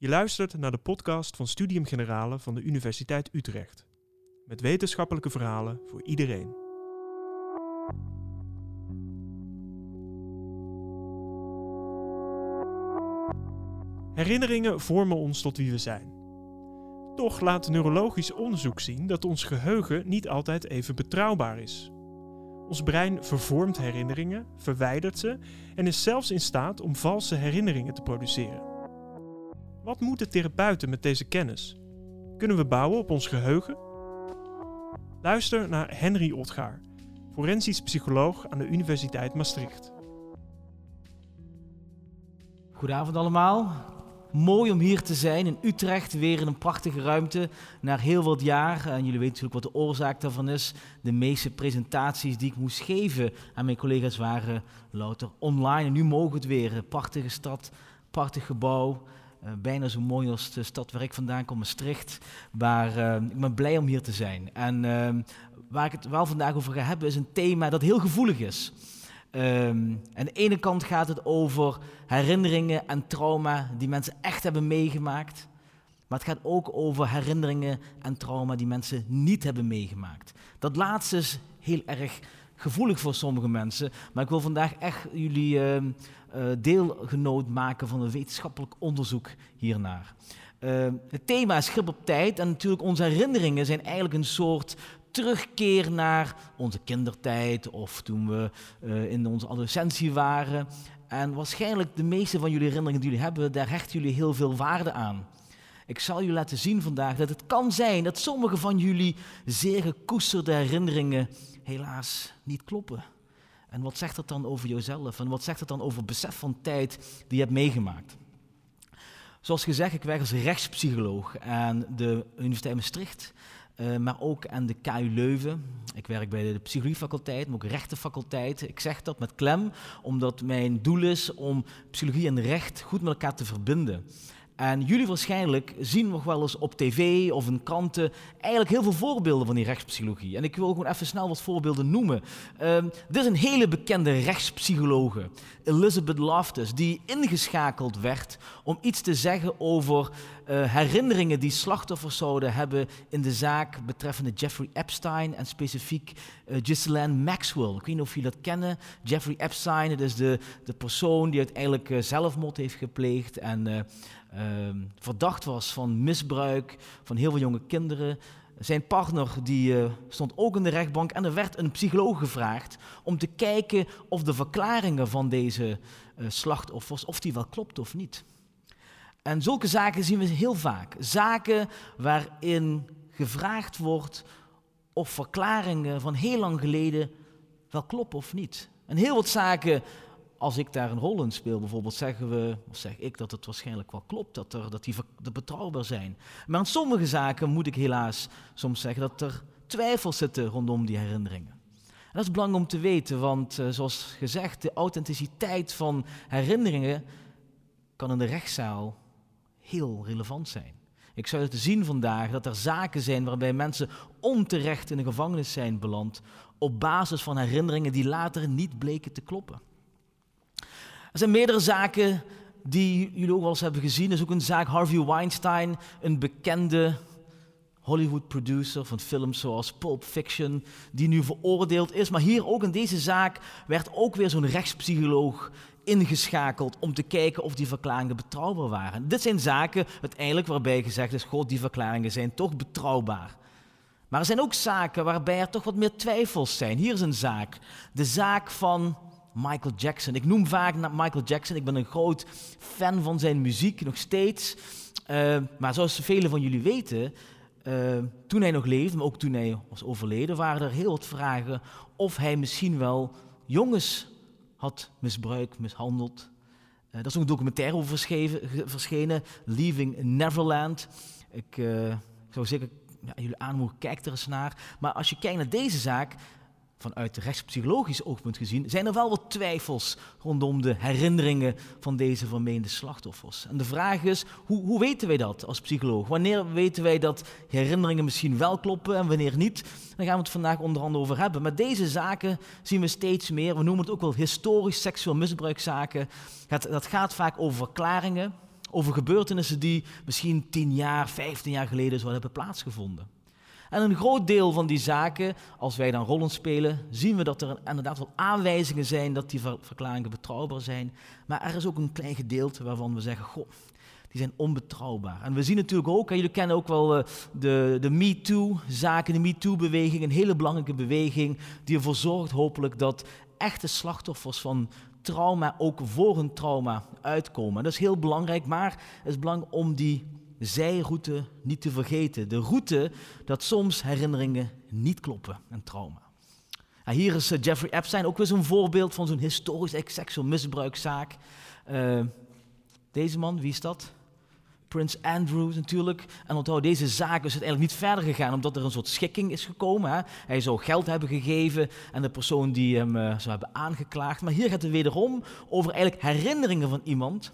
Je luistert naar de podcast van Studium Generale van de Universiteit Utrecht. Met wetenschappelijke verhalen voor iedereen. Herinneringen vormen ons tot wie we zijn. Toch laat neurologisch onderzoek zien dat ons geheugen niet altijd even betrouwbaar is. Ons brein vervormt herinneringen, verwijdert ze en is zelfs in staat om valse herinneringen te produceren. Wat moeten therapeuten met deze kennis? Kunnen we bouwen op ons geheugen? Luister naar Henry Otgaar, forensisch psycholoog aan de Universiteit Maastricht. Goedenavond allemaal. Mooi om hier te zijn in Utrecht, weer in een prachtige ruimte. Na heel wat jaar, en jullie weten natuurlijk wat de oorzaak daarvan is. De meeste presentaties die ik moest geven aan mijn collega's waren louter online. En nu mogen het weer. Een prachtige stad, prachtig gebouw. Uh, bijna zo mooi als de stad waar ik vandaan kom, Maastricht. Maar uh, ik ben blij om hier te zijn. En uh, waar ik het wel vandaag over ga hebben, is een thema dat heel gevoelig is. Um, aan de ene kant gaat het over herinneringen en trauma die mensen echt hebben meegemaakt. Maar het gaat ook over herinneringen en trauma die mensen niet hebben meegemaakt. Dat laatste is heel erg gevoelig voor sommige mensen. Maar ik wil vandaag echt jullie uh, deelgenoot maken van een wetenschappelijk onderzoek hiernaar. Uh, het thema is grip op tijd en natuurlijk onze herinneringen zijn eigenlijk een soort terugkeer naar onze kindertijd of toen we uh, in onze adolescentie waren. En waarschijnlijk de meeste van jullie herinneringen die jullie hebben, daar hechten jullie heel veel waarde aan. Ik zal jullie laten zien vandaag dat het kan zijn dat sommige van jullie zeer gekoesterde herinneringen helaas niet kloppen. En wat zegt dat dan over jezelf? En wat zegt dat dan over het besef van tijd die je hebt meegemaakt? Zoals gezegd, ik werk als rechtspsycholoog aan de Universiteit Maastricht. Uh, maar ook aan de KU Leuven. Ik werk bij de psychologiefaculteit, maar ook rechtenfaculteit. Ik zeg dat met klem, omdat mijn doel is om psychologie en recht goed met elkaar te verbinden. En jullie waarschijnlijk zien nog wel eens op tv of in kranten eigenlijk heel veel voorbeelden van die rechtspsychologie. En ik wil gewoon even snel wat voorbeelden noemen. Uh, dit is een hele bekende rechtspsychologe, Elizabeth Loftus, die ingeschakeld werd om iets te zeggen over uh, herinneringen die slachtoffers zouden hebben in de zaak betreffende Jeffrey Epstein en specifiek uh, Ghislaine Maxwell. Ik weet niet of jullie dat kennen. Jeffrey Epstein, dat is de, de persoon die uiteindelijk uh, zelfmoord heeft gepleegd en verdacht was van misbruik van heel veel jonge kinderen. Zijn partner die, uh, stond ook in de rechtbank en er werd een psycholoog gevraagd om te kijken of de verklaringen van deze uh, slachtoffers, of die wel klopt of niet. En zulke zaken zien we heel vaak. Zaken waarin gevraagd wordt of verklaringen van heel lang geleden wel kloppen of niet. En heel wat zaken, als ik daar een rol in speel, bijvoorbeeld zeggen we, of zeg ik dat het waarschijnlijk wel klopt, dat, er, dat die betrouwbaar zijn. Maar aan sommige zaken moet ik helaas soms zeggen dat er twijfels zitten rondom die herinneringen. En dat is belangrijk om te weten, want uh, zoals gezegd, de authenticiteit van herinneringen kan in de rechtszaal heel relevant zijn. Ik zou het zien vandaag dat er zaken zijn waarbij mensen onterecht in de gevangenis zijn beland op basis van herinneringen die later niet bleken te kloppen. Er zijn meerdere zaken die jullie ook wel eens hebben gezien. Er is ook een zaak Harvey Weinstein, een bekende Hollywood producer van films zoals Pulp Fiction, die nu veroordeeld is. Maar hier ook in deze zaak werd ook weer zo'n rechtspsycholoog ingeschakeld om te kijken of die verklaringen betrouwbaar waren. Dit zijn zaken uiteindelijk waarbij gezegd is, god, die verklaringen zijn toch betrouwbaar. Maar er zijn ook zaken waarbij er toch wat meer twijfels zijn. Hier is een zaak. De zaak van Michael Jackson. Ik noem vaak Michael Jackson. Ik ben een groot fan van zijn muziek, nog steeds. Uh, maar zoals velen van jullie weten, uh, toen hij nog leefde, maar ook toen hij was overleden, waren er heel wat vragen of hij misschien wel jongens had misbruikt, mishandeld. Uh, is ook een documentaire over verschenen, Leaving Neverland. Ik, ik zou zeker ja, jullie aanmoedigen, kijk er eens naar. Maar als je kijkt naar deze zaak, vanuit rechtspsychologisch oogpunt gezien, zijn er wel wat twijfels rondom de herinneringen van deze vermeende slachtoffers. En de vraag is, hoe, hoe weten wij dat als psycholoog? Wanneer weten wij dat herinneringen misschien wel kloppen en wanneer niet? Daar gaan we het vandaag onder andere over hebben. Maar deze zaken zien we steeds meer. We noemen het ook wel historisch seksueel misbruikzaken. Dat gaat vaak over verklaringen over gebeurtenissen die misschien 10 jaar, 15 jaar geleden zo hebben plaatsgevonden. En een groot deel van die zaken, als wij dan rollen spelen, zien we dat er inderdaad wel aanwijzingen zijn dat die verklaringen betrouwbaar zijn. Maar er is ook een klein gedeelte waarvan we zeggen, goh, die zijn onbetrouwbaar. En we zien natuurlijk ook, en jullie kennen ook wel uh, de, de MeToo-zaken, de MeToo-beweging, een hele belangrijke beweging die ervoor zorgt hopelijk dat echte slachtoffers van trauma ook voor een trauma uitkomen. Dat is heel belangrijk, maar het is belangrijk om die zijroute niet te vergeten. De route dat soms herinneringen niet kloppen en trauma. hier is uh, Jeffrey Epstein ook weer zo'n voorbeeld van zo'n historisch seksueel misbruikzaak. Uh, deze man, wie is dat? Prins Andrew natuurlijk. En onthoud, deze zaak is uiteindelijk niet verder gegaan omdat er een soort schikking is gekomen. Hè. Hij zou geld hebben gegeven en de persoon die hem uh, zou hebben aangeklaagd. Maar hier gaat het wederom over eigenlijk herinneringen van iemand.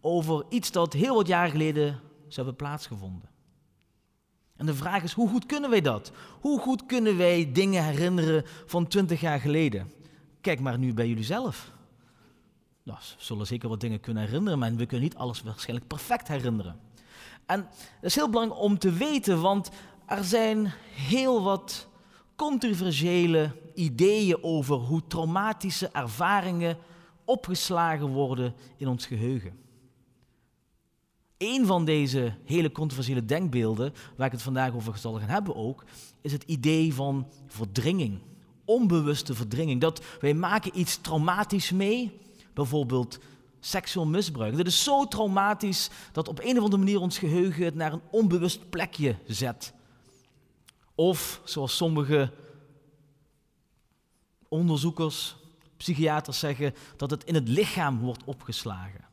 Over iets dat heel wat jaren geleden zou hebben plaatsgevonden. En de vraag is, hoe goed kunnen wij dat? Hoe goed kunnen wij dingen herinneren van twintig jaar geleden? Kijk maar nu bij jullie zelf. Nou, we zullen zeker wat dingen kunnen herinneren, maar we kunnen niet alles waarschijnlijk perfect herinneren. En dat is heel belangrijk om te weten, want er zijn heel wat controversiële ideeën over hoe traumatische ervaringen opgeslagen worden in ons geheugen. Een van deze hele controversiële denkbeelden, waar ik het vandaag over zal gaan hebben ook, is het idee van verdringing. Onbewuste verdringing. Dat wij maken iets traumatisch mee, bijvoorbeeld seksueel misbruik. Dit is zo traumatisch dat op een of andere manier ons geheugen het naar een onbewust plekje zet. Of, zoals sommige onderzoekers, psychiaters zeggen, dat het in het lichaam wordt opgeslagen.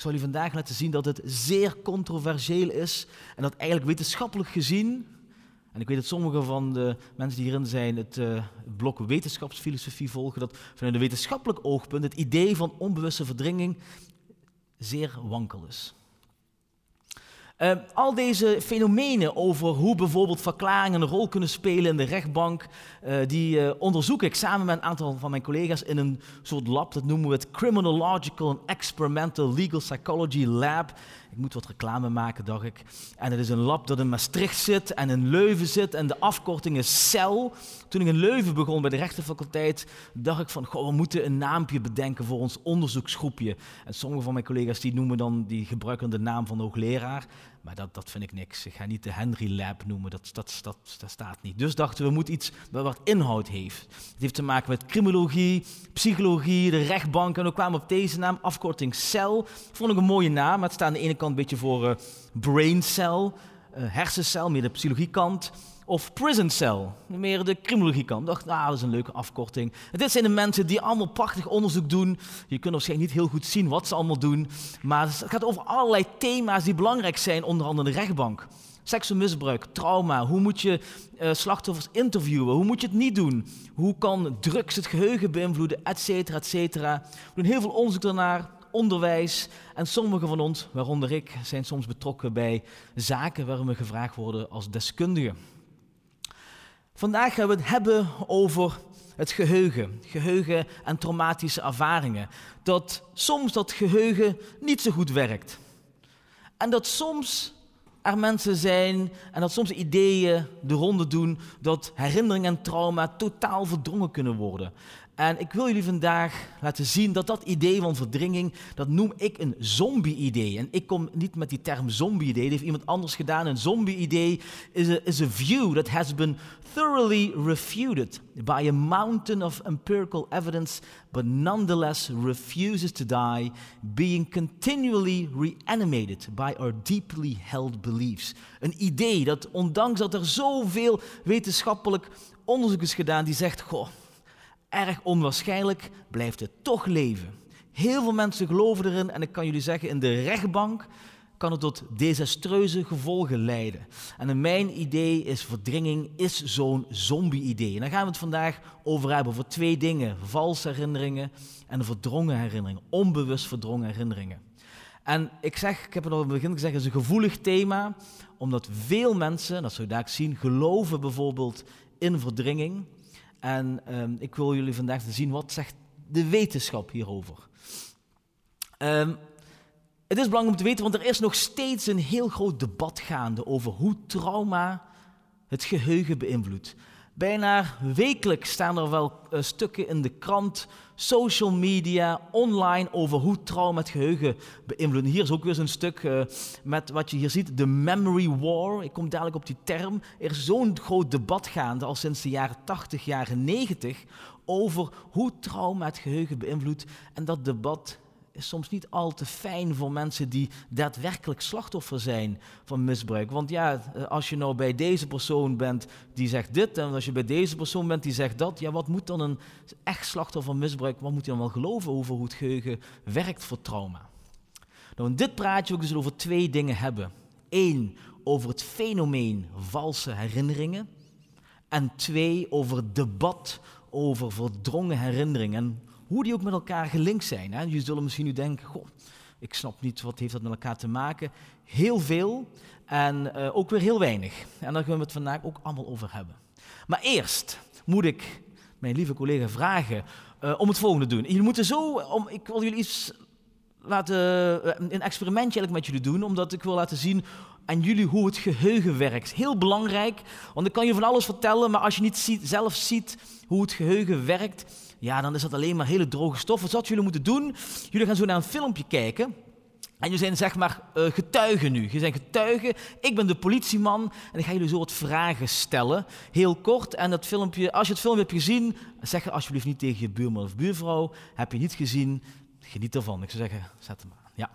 Ik zal u vandaag laten zien dat het zeer controversieel is en dat eigenlijk wetenschappelijk gezien, en ik weet dat sommige van de mensen die hierin zijn het uh, blok wetenschapsfilosofie volgen, dat vanuit een wetenschappelijk oogpunt het idee van onbewuste verdringing zeer wankel is. Uh, al deze fenomenen over hoe bijvoorbeeld verklaringen een rol kunnen spelen in de rechtbank, uh, die uh, onderzoek ik samen met een aantal van mijn collega's in een soort lab, dat noemen we het Criminological and Experimental Legal Psychology Lab. Ik moet wat reclame maken, dacht ik. En het is een lab dat in Maastricht zit en in Leuven zit en de afkorting is CEL. Toen ik in Leuven begon bij de rechtenfaculteit, dacht ik van, goh, we moeten een naampje bedenken voor ons onderzoeksgroepje. En sommige van mijn collega's die noemen dan, die gebruiken de naam van hoogleraar. Maar dat, dat vind ik niks. Ik ga niet de Henry Lab noemen, dat, dat, dat, dat staat niet. Dus dachten we, we moeten iets wat inhoud heeft. Het heeft te maken met criminologie, psychologie, de rechtbank. En we kwamen op deze naam, afkorting CEL. Vond ik een mooie naam, maar het staat aan de ene kant een beetje voor uh, brain cell, uh, hersencel, meer de psychologiekant. Of prison cell, meer de criminologiekant. Ik dacht, nou, dat is een leuke afkorting. En dit zijn de mensen die allemaal prachtig onderzoek doen. Je kunt waarschijnlijk niet heel goed zien wat ze allemaal doen. Maar het gaat over allerlei thema's die belangrijk zijn, onder andere de rechtbank. Seksueel misbruik, trauma, hoe moet je uh, slachtoffers interviewen, hoe moet je het niet doen, hoe kan drugs het geheugen beïnvloeden, et cetera, et cetera. We doen heel veel onderzoek daarnaar, onderwijs. En sommigen van ons, waaronder ik, zijn soms betrokken bij zaken waarin we gevraagd worden als deskundigen. Vandaag gaan we het hebben over het geheugen. Geheugen en traumatische ervaringen. Dat soms dat geheugen niet zo goed werkt. En dat soms er mensen zijn en dat soms ideeën de ronde doen dat herinneringen en trauma totaal verdrongen kunnen worden. En ik wil jullie vandaag laten zien dat dat idee van verdringing, dat noem ik een zombie-idee. En ik kom niet met die term zombie-idee, dat heeft iemand anders gedaan. Een zombie-idee is a, is a view that has been thoroughly refuted by a mountain of empirical evidence, but nonetheless refuses to die, being continually reanimated by our deeply held beliefs. Een idee dat, ondanks dat er zoveel wetenschappelijk onderzoek is gedaan, die zegt, goh, erg onwaarschijnlijk, blijft het toch leven. Heel veel mensen geloven erin en ik kan jullie zeggen, in de rechtbank kan het tot desastreuze gevolgen leiden. En mijn idee is verdringing is zo'n zombie-idee. En daar gaan we het vandaag over hebben, over twee dingen. Valse herinneringen en verdrongen herinneringen, onbewust verdrongen herinneringen. En ik zeg, ik heb het al in het begin gezegd, het is een gevoelig thema, omdat veel mensen, dat zul je daar zien, geloven bijvoorbeeld in verdringing. En um, ik wil jullie vandaag zien wat zegt de wetenschap hierover. Um, Het is belangrijk om te weten, want er is nog steeds een heel groot debat gaande over hoe trauma het geheugen beïnvloedt. Bijna wekelijks staan er wel uh, stukken in de krant, social media, online over hoe trauma het geheugen beïnvloedt. Hier is ook weer zo'n stuk uh, met wat je hier ziet, de memory war. Ik kom dadelijk op die term. Er is zo'n groot debat gaande al sinds de jaren 80, jaren 90 over hoe trauma het geheugen beïnvloedt. En dat debat is soms niet al te fijn voor mensen die daadwerkelijk slachtoffer zijn van misbruik. Want ja, eh, als je nou bij deze persoon bent die zegt dit, en als je bij deze persoon bent die zegt dat, ja, wat moet dan een echt slachtoffer van misbruik, wat moet hij dan wel geloven over hoe het geheugen werkt voor trauma? Nou, in dit praatje wil ik over twee dingen hebben. Eén, over het fenomeen valse herinneringen. En twee, over het debat over verdrongen herinneringen hoe die ook met elkaar gelinkt zijn. Hè. Je zult misschien nu denken, goh, ik snap niet wat heeft dat met elkaar te maken. Heel veel en uh, ook weer heel weinig. En daar gaan we het vandaag ook allemaal over hebben. Maar eerst moet ik mijn lieve collega vragen uh, om het volgende te doen. Jullie moeten zo, om, ik wil jullie iets laten, uh, een experimentje eigenlijk met jullie doen, omdat ik wil laten zien aan jullie hoe het geheugen werkt. Heel belangrijk, want ik kan je van alles vertellen, maar als je niet ziet, zelf ziet hoe het geheugen werkt, ja, dan is dat alleen maar hele droge stof. Wat jullie moeten doen? Jullie gaan zo naar een filmpje kijken. En jullie zijn zeg maar uh, getuigen nu. Je zijn getuigen. Ik ben de politieman. En ik ga jullie zo wat vragen stellen. Heel kort. En dat filmpje, als je het filmpje hebt gezien, zeg alsjeblieft niet tegen je buurman of buurvrouw. Heb je niet gezien, geniet ervan. Ik zou zeggen, zet hem aan. Ja.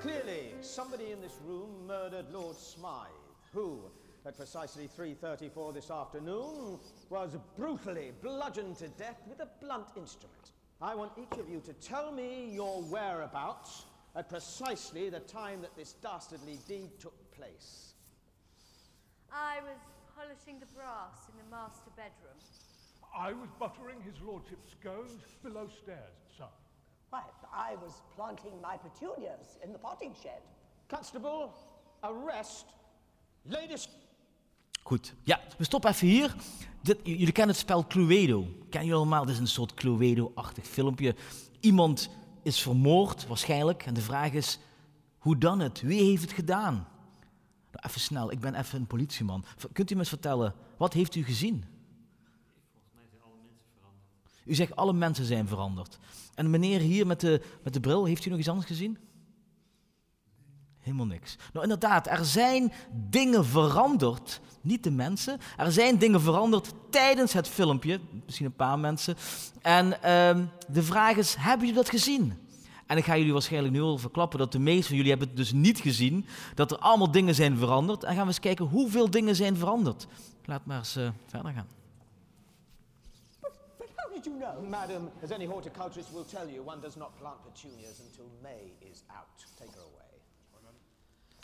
Clearly, somebody in this room murdered Lord Smythe. Who? At precisely 3.34 this afternoon was brutally bludgeoned to death with a blunt instrument. I want each of you to tell me your whereabouts at precisely the time that this dastardly deed took place. I was polishing the brass in the master bedroom. I was buttering his lordship's scones below stairs, sir. Why, I was planting my petunias in the potting shed. Constable, arrest Ladies. Goed, ja, we stoppen even hier. Dit, jullie kennen het spel Cluedo. Kennen jullie allemaal? Dit is een soort Cluedo-achtig filmpje. Iemand is vermoord, waarschijnlijk. En de vraag is, hoe dan het? Wie heeft het gedaan? Nou, even snel, ik ben even een politieman. Kunt u me eens vertellen, wat heeft u gezien? Volgens mij zijn alle mensen veranderd. U zegt, alle mensen zijn veranderd. En meneer hier met de, met de bril, heeft u nog iets anders gezien? Helemaal niks. Nou, inderdaad, er zijn dingen veranderd. Niet de mensen. Er zijn dingen veranderd tijdens het filmpje. Misschien een paar mensen. En ehm, de vraag is: hebben jullie dat gezien? En ik ga jullie waarschijnlijk nu al verklappen dat de meesten van jullie hebben het dus niet gezien. Dat er allemaal dingen zijn veranderd. En gaan we eens kijken hoeveel dingen zijn veranderd. Laat maar eens uh, verder gaan. Did you know? Madam, as any horticulturist will tell you, one does not plant petunias until May is out. Take her away.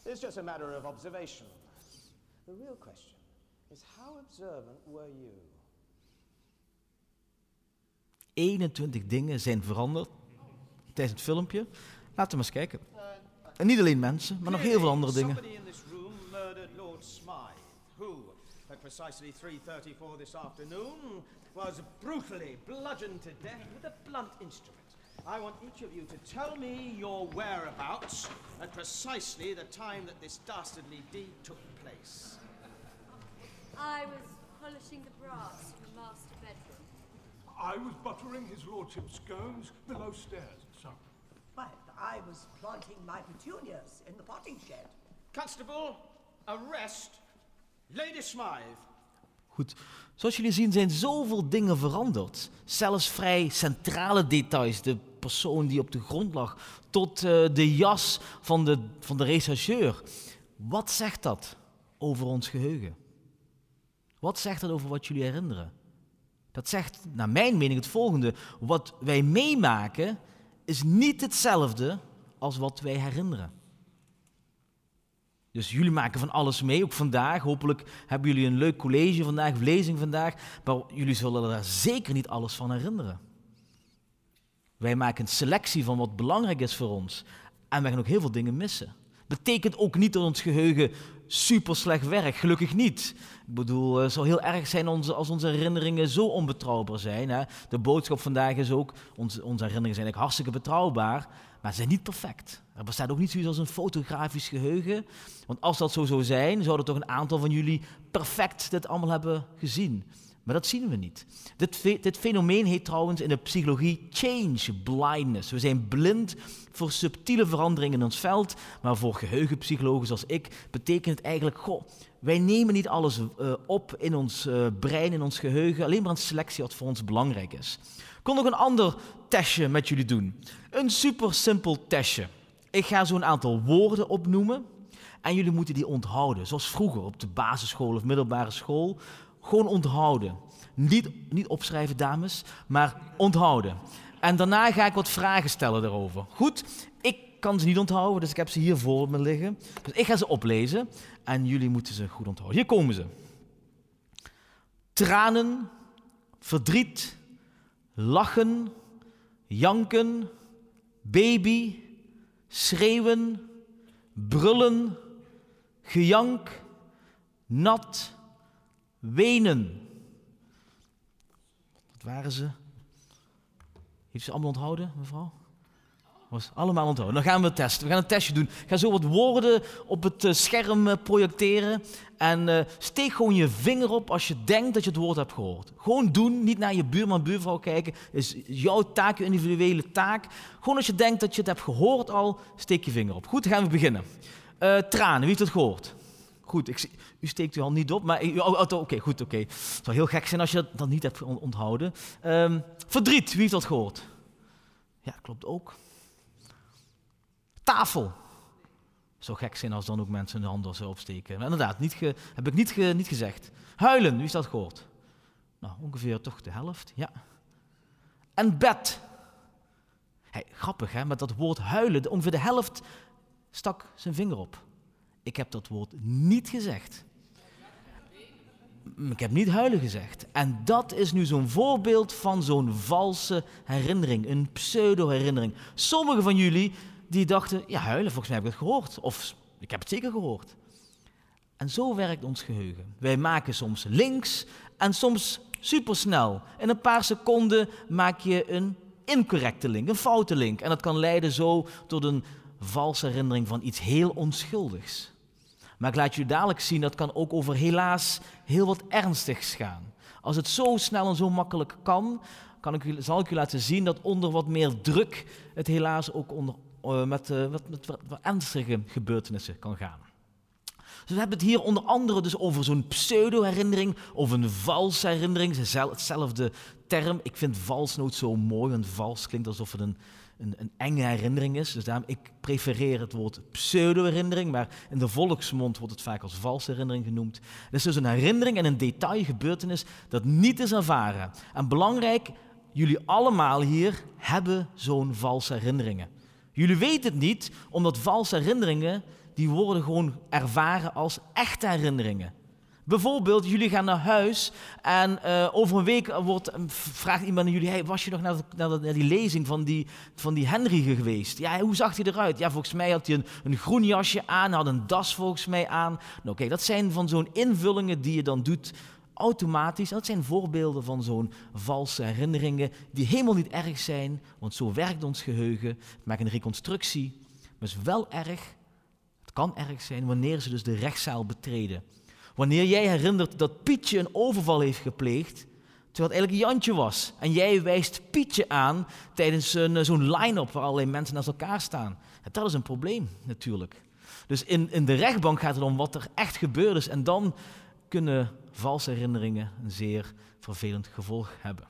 It's just a matter of observation. The real question is how observant were you? 21 dingen zijn veranderd tijdens het filmpje. Laten we maar eens kijken. En niet alleen mensen, maar nog heel veel andere dingen. Somebody in this room murdered Lord Smythe, who, at precisely 3.34 this afternoon, was brutally bludgeoned to death with a blunt instrument. I want each of you to tell me your whereabouts at precisely the time that this dastardly deed took place. I was polishing the brass in the master bedroom. I was buttering his lordship's scones below stairs, sir. Why, I was planting my petunias in the potting shed. Constable, arrest Lady Smythe. Goed. Zoals jullie zien zijn zoveel dingen veranderd. Zelfs vrij centrale details. De persoon die op de grond lag. Tot uh, de jas van de, van de rechercheur. Wat zegt dat over ons geheugen? Wat zegt dat over wat jullie herinneren? Dat zegt, naar mijn mening, het volgende. Wat wij meemaken is niet hetzelfde als wat wij herinneren. Dus jullie maken van alles mee, ook vandaag. Hopelijk hebben jullie een leuk college vandaag, of lezing vandaag. Maar jullie zullen daar zeker niet alles van herinneren. Wij maken een selectie van wat belangrijk is voor ons. En we gaan ook heel veel dingen missen. Betekent ook niet dat ons geheugen super slecht werkt, gelukkig niet. Ik bedoel, het zou heel erg zijn als onze herinneringen zo onbetrouwbaar zijn. Hè? De boodschap vandaag is ook, onze, onze herinneringen zijn eigenlijk hartstikke betrouwbaar, maar ze zijn niet perfect. Er bestaat ook niet zoiets als een fotografisch geheugen. Want als dat zo zou zijn, zouden toch een aantal van jullie perfect dit allemaal hebben gezien. Maar dat zien we niet. Dit, dit, fenomeen heet trouwens in de psychologie change blindness. We zijn blind voor subtiele veranderingen in ons veld, maar voor geheugenpsychologen zoals ik betekent het eigenlijk, goh, wij nemen niet alles uh, op in ons uh, brein, in ons geheugen, alleen maar een selectie wat voor ons belangrijk is. Ik kon nog een ander testje met jullie doen. Een super simpel testje. Ik ga zo'n aantal woorden opnoemen en jullie moeten die onthouden, zoals vroeger op de basisschool of middelbare school. Gewoon onthouden. Niet, niet opschrijven, dames, maar onthouden. En daarna ga ik wat vragen stellen daarover. Goed, ik kan ze niet onthouden, dus ik heb ze hier voor me liggen. Dus ik ga ze oplezen en jullie moeten ze goed onthouden. Hier komen ze. Tranen, verdriet, lachen, janken, baby, schreeuwen, brullen, gejank, nat, wenen. Wat waren ze? Heeft ze allemaal onthouden, mevrouw? Was allemaal onthouden. Dan gaan we testen. We gaan een testje doen. Ik ga zo wat woorden op het eh, scherm eh, projecteren. En uh, steek gewoon je vinger op als je denkt dat je het woord hebt gehoord. Gewoon doen, niet naar je buurman, buurvrouw kijken. is jouw taak, je individuele taak. Gewoon als je denkt dat je het hebt gehoord al, steek je vinger op. Goed, dan gaan we beginnen. Tranen, wie heeft het gehoord? Goed, ik, u steekt uw hand niet op, maar... Oh, oké, goed, oké. Het zou heel gek zijn als je dat niet hebt onthouden. Um, verdriet, wie heeft dat gehoord? Ja, klopt ook. Tafel. Zou gek zijn als dan ook mensen hun handen zo opsteken. Maar inderdaad, niet ge, heb ik niet, niet gezegd. Huilen, wie heeft dat gehoord? Nou, ongeveer toch de helft, ja. En bed. Hey, grappig, hè? Met dat woord huilen, ongeveer de helft stak zijn vinger op. Ik heb dat woord niet gezegd. Ik heb niet huilen gezegd. En dat is nu zo'n voorbeeld van zo'n valse herinnering, een pseudo-herinnering. Sommigen van jullie die dachten, ja huilen, volgens mij heb ik het gehoord. Of ik heb het zeker gehoord. En zo werkt ons geheugen. Wij maken soms links en soms supersnel. In een paar seconden maak je een incorrecte link, een foute link. En dat kan leiden zo tot een valse herinnering van iets heel onschuldigs. Maar ik laat je dadelijk zien, dat kan ook over helaas heel wat ernstigs gaan. Als het zo snel en zo makkelijk kan, kan ik, zal ik u laten zien dat onder wat meer druk het helaas ook onder, uh, met, wat, wat ernstige gebeurtenissen kan gaan. Dus we hebben het hier onder andere dus over zo'n pseudo-herinnering of een valse herinnering. Hetzelfde term. Ik vind vals nooit zo mooi, want vals klinkt alsof het een, een, een enge herinnering is. Dus daarom, ik prefereer het woord pseudo-herinnering, maar in de volksmond wordt het vaak als valse herinnering genoemd. Het is dus een herinnering en een detailgebeurtenis dat niet is ervaren. En belangrijk, jullie allemaal hier hebben zo'n valse herinneringen. Jullie weten het niet, omdat valse herinneringen, die worden gewoon ervaren als echte herinneringen. Bijvoorbeeld, jullie gaan naar huis en uh, over een week wordt, vraagt iemand aan jullie: hey, was je nog naar, naar, die lezing van die, van die Henry geweest? Ja, hoe zag hij eruit? Ja, volgens mij had hij een, een groen jasje aan, had een das volgens mij aan. Nou, dat zijn van zo'n invullingen die je dan doet automatisch. Dat zijn voorbeelden van zo'n valse herinneringen die helemaal niet erg zijn, want zo werkt ons geheugen. Het maakt een reconstructie, maar is wel erg. Het kan erg zijn wanneer ze dus de rechtszaal betreden. Wanneer jij herinnert dat Pietje een overval heeft gepleegd, terwijl het eigenlijk Jantje was. En jij wijst Pietje aan tijdens zo'n line-up waar allerlei mensen naast elkaar staan. Dat is een probleem natuurlijk. Dus in, in de rechtbank gaat het om wat er echt gebeurd is. En dan kunnen valse herinneringen een zeer vervelend gevolg hebben.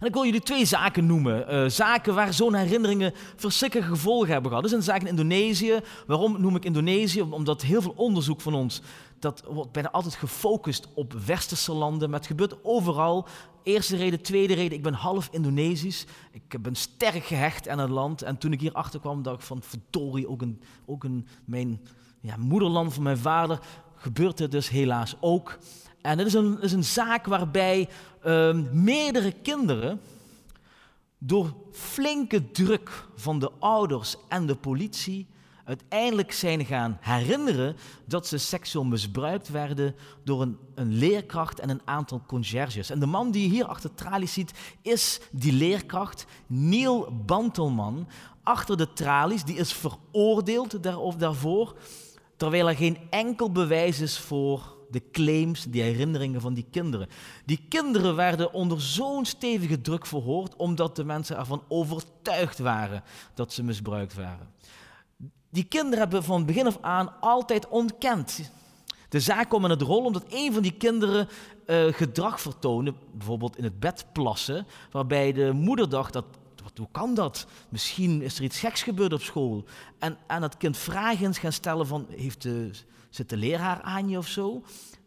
En ik wil jullie twee zaken noemen. Uh, zaken waar zo'n herinneringen verschrikkelijke gevolgen hebben gehad. Is een zaak in Indonesië. Waarom noem ik Indonesië? Omdat heel veel onderzoek van ons, dat wordt bijna altijd gefocust op westerse landen. Maar het gebeurt overal. Eerste reden, tweede reden, ik ben half Indonesisch. Ik ben sterk gehecht aan het land. En toen ik hier achter kwam, dacht ik van verdorie, ook, een, ook een, mijn ja, moederland van mijn vader, gebeurt het dus helaas ook. En het is een, is een zaak waarbij uh, meerdere kinderen door flinke druk van de ouders en de politie uiteindelijk zijn gaan herinneren dat ze seksueel misbruikt werden door een, een leerkracht en een aantal conciërges. En de man die je hier achter tralies ziet, is die leerkracht, Neil Bantelman, achter de tralies. Die is veroordeeld daar, of daarvoor, terwijl er geen enkel bewijs is voor de claims, die herinneringen van die kinderen. Die kinderen werden onder zo'n stevige druk verhoord, omdat de mensen ervan overtuigd waren dat ze misbruikt waren. Die kinderen hebben van begin af aan altijd ontkend. De zaak kwam in het rol omdat een van die kinderen uh, gedrag vertoonde, bijvoorbeeld in het bed plassen, waarbij de moeder dacht dat hoe kan dat? Misschien is er iets geks gebeurd op school. En aan het kind vragen gaan stellen van, heeft de, zit de leraar aan je of zo?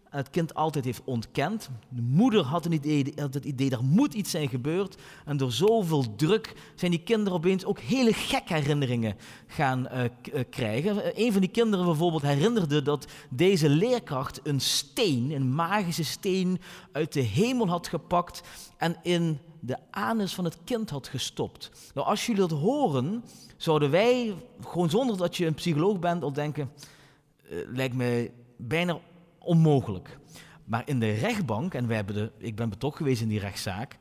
Het kind altijd heeft ontkend. De moeder had, een idee, had het idee, er moet iets zijn gebeurd. En door zoveel druk zijn die kinderen opeens ook hele gekke herinneringen gaan uh, krijgen. Een van die kinderen bijvoorbeeld herinnerde dat deze leerkracht een steen, een magische steen, uit de hemel had gepakt en in de anus van het kind had gestopt. Nou, als jullie dat horen, zouden wij, gewoon zonder dat je een psycholoog bent, al denken, lijkt me bijna onmogelijk. Maar in de rechtbank, en wij hebben de, ik ben betrokken geweest in die rechtszaak,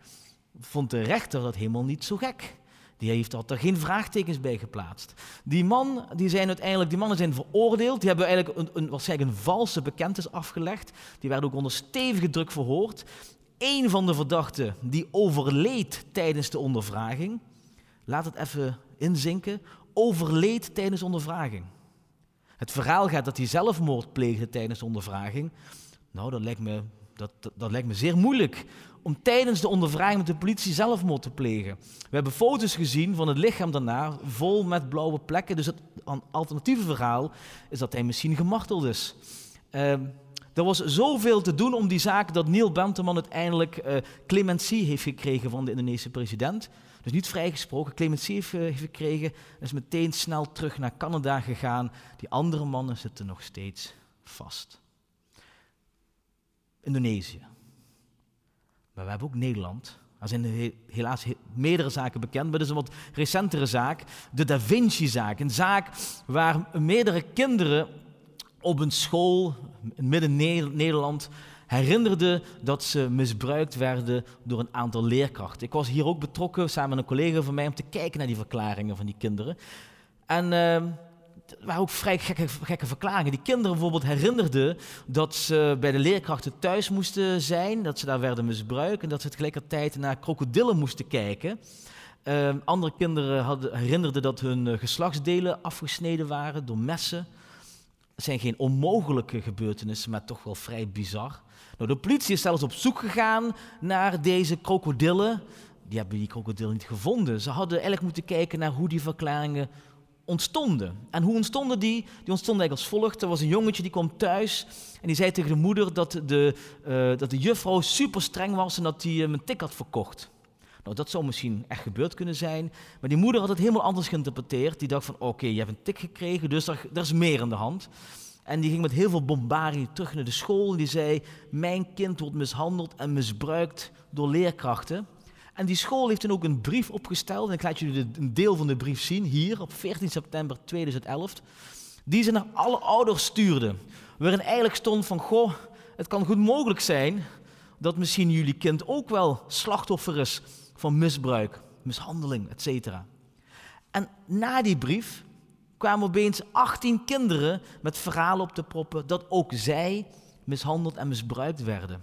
vond de rechter dat helemaal niet zo gek. Die heeft er geen vraagtekens bij geplaatst. Die, man, die, zijn uiteindelijk, die mannen zijn veroordeeld. Die hebben eigenlijk een, een, waarschijnlijk een valse bekentenis afgelegd. Die werden ook onder stevige druk verhoord. Eén van de verdachten die overleed tijdens de ondervraging, laat het even inzinken, overleed tijdens ondervraging. Het verhaal gaat dat hij zelfmoord pleegde tijdens de ondervraging. Nou, dat lijkt me, dat, dat, lijkt me zeer moeilijk om tijdens de ondervraging met de politie zelfmoord te plegen. We hebben foto's gezien van het lichaam daarna, vol met blauwe plekken. Dus het alternatieve verhaal is dat hij misschien gemarteld is. Uh, er was zoveel te doen om die zaak dat Neil Benteman uiteindelijk uh, clementie heeft gekregen van de Indonesische president. Dus niet vrijgesproken, clementie heeft, gekregen. En is meteen snel terug naar Canada gegaan. Die andere mannen zitten nog steeds vast. Indonesië. Maar we hebben ook Nederland. Er zijn helaas meerdere zaken bekend, maar dit is een wat recentere zaak. De Da Vinci-zaak. Een zaak waar meerdere kinderen op een school in midden-Nederland herinnerde dat ze misbruikt werden door een aantal leerkrachten. Ik was hier ook betrokken samen met een collega van mij om te kijken naar die verklaringen van die kinderen. En uh, het waren ook vrij gekke, gekke, verklaringen. Die kinderen bijvoorbeeld herinnerden dat ze bij de leerkrachten thuis moesten zijn, dat ze daar werden misbruikt en dat ze tegelijkertijd naar krokodillen moesten kijken. Uh, andere kinderen hadden, herinnerden dat hun eh, geslachtsdelen afgesneden waren door messen. Het zijn geen onmogelijke gebeurtenissen, maar toch wel vrij bizar. Nou, de politie is zelfs op zoek gegaan naar deze krokodillen. Die hebben die krokodillen niet gevonden. Ze hadden eigenlijk moeten kijken naar hoe die verklaringen ontstonden. En hoe ontstonden die? Die ontstonden eigenlijk als volgt. Er was een jongetje die kwam thuis en die zei tegen de moeder dat de, uh, dat de juffrouw super streng was en dat hij hem een tik had verkocht. Nou, dat zou misschien echt gebeurd kunnen zijn. Maar die moeder had het helemaal anders geïnterpreteerd. Die dacht van, oké, je hebt een tik gekregen, dus er, er is meer aan de hand. En die ging met heel veel bombardie terug naar de school. En die zei, mijn kind wordt mishandeld en misbruikt door leerkrachten. En die school heeft toen ook een brief opgesteld. En ik laat jullie een deel van de brief zien, hier op 14 september 2011. Die ze naar alle ouders stuurden. Waarin eigenlijk stond van, goh, het kan goed mogelijk zijn dat misschien jullie kind ook wel slachtoffer is van misbruik, mishandeling, etc. En na die brief kwamen opeens 18 kinderen met verhalen op te proppen dat ook zij mishandeld en misbruikt werden.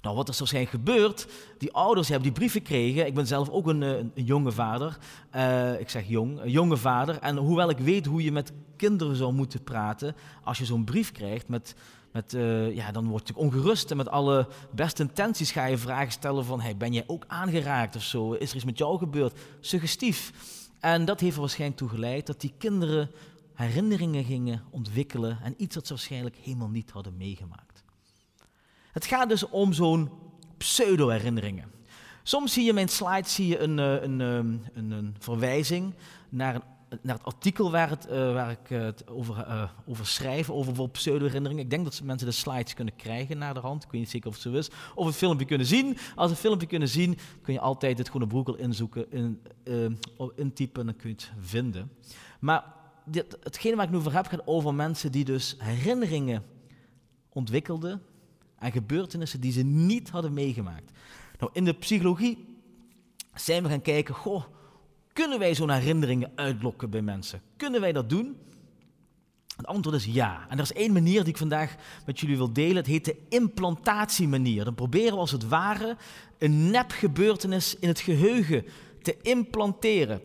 Nou, wat er waarschijnlijk gebeurt, die ouders hebben die brief gekregen. Ik ben zelf ook een, een, een jonge vader. Uh, ik zeg jong, een jonge vader. En hoewel ik weet hoe je met kinderen zou moeten praten, als je zo'n brief krijgt met met, uh, ja, dan word je ongerust en met alle beste intenties ga je vragen stellen van hey, ben jij ook aangeraakt of zo? Is er iets met jou gebeurd? Suggestief. En dat heeft er waarschijnlijk toe geleid dat die kinderen herinneringen gingen ontwikkelen en iets dat ze waarschijnlijk helemaal niet hadden meegemaakt. Het gaat dus om zo'n pseudo-herinneringen. Soms zie je in mijn slides zie je een, eh, een, een, een, een verwijzing naar een naar het artikel waar, het, uh, waar ik het over, uh, over schrijf, over bijvoorbeeld pseudo-herinneringen. Ik denk dat mensen de slides kunnen krijgen naar de hand. Ik weet niet zeker of het zo is. Of het filmpje kunnen zien. Als een filmpje kunnen zien, kun je altijd het groene broekel inzoeken, in, intypen en dan kun je het vinden. Maar dit, hetgene waar ik nu over heb gaat over mensen die dus herinneringen ontwikkelden aan gebeurtenissen die ze niet hadden meegemaakt. Nou, in de psychologie zijn we gaan kijken, goh, kunnen wij zo'n herinneringen uitlokken bij mensen? Kunnen wij dat doen? Het antwoord is ja. En er is één manier die ik vandaag met jullie wil delen. Het heet de implantatiemanier. Dan proberen we als het ware een nepgebeurtenis in het geheugen te implanteren.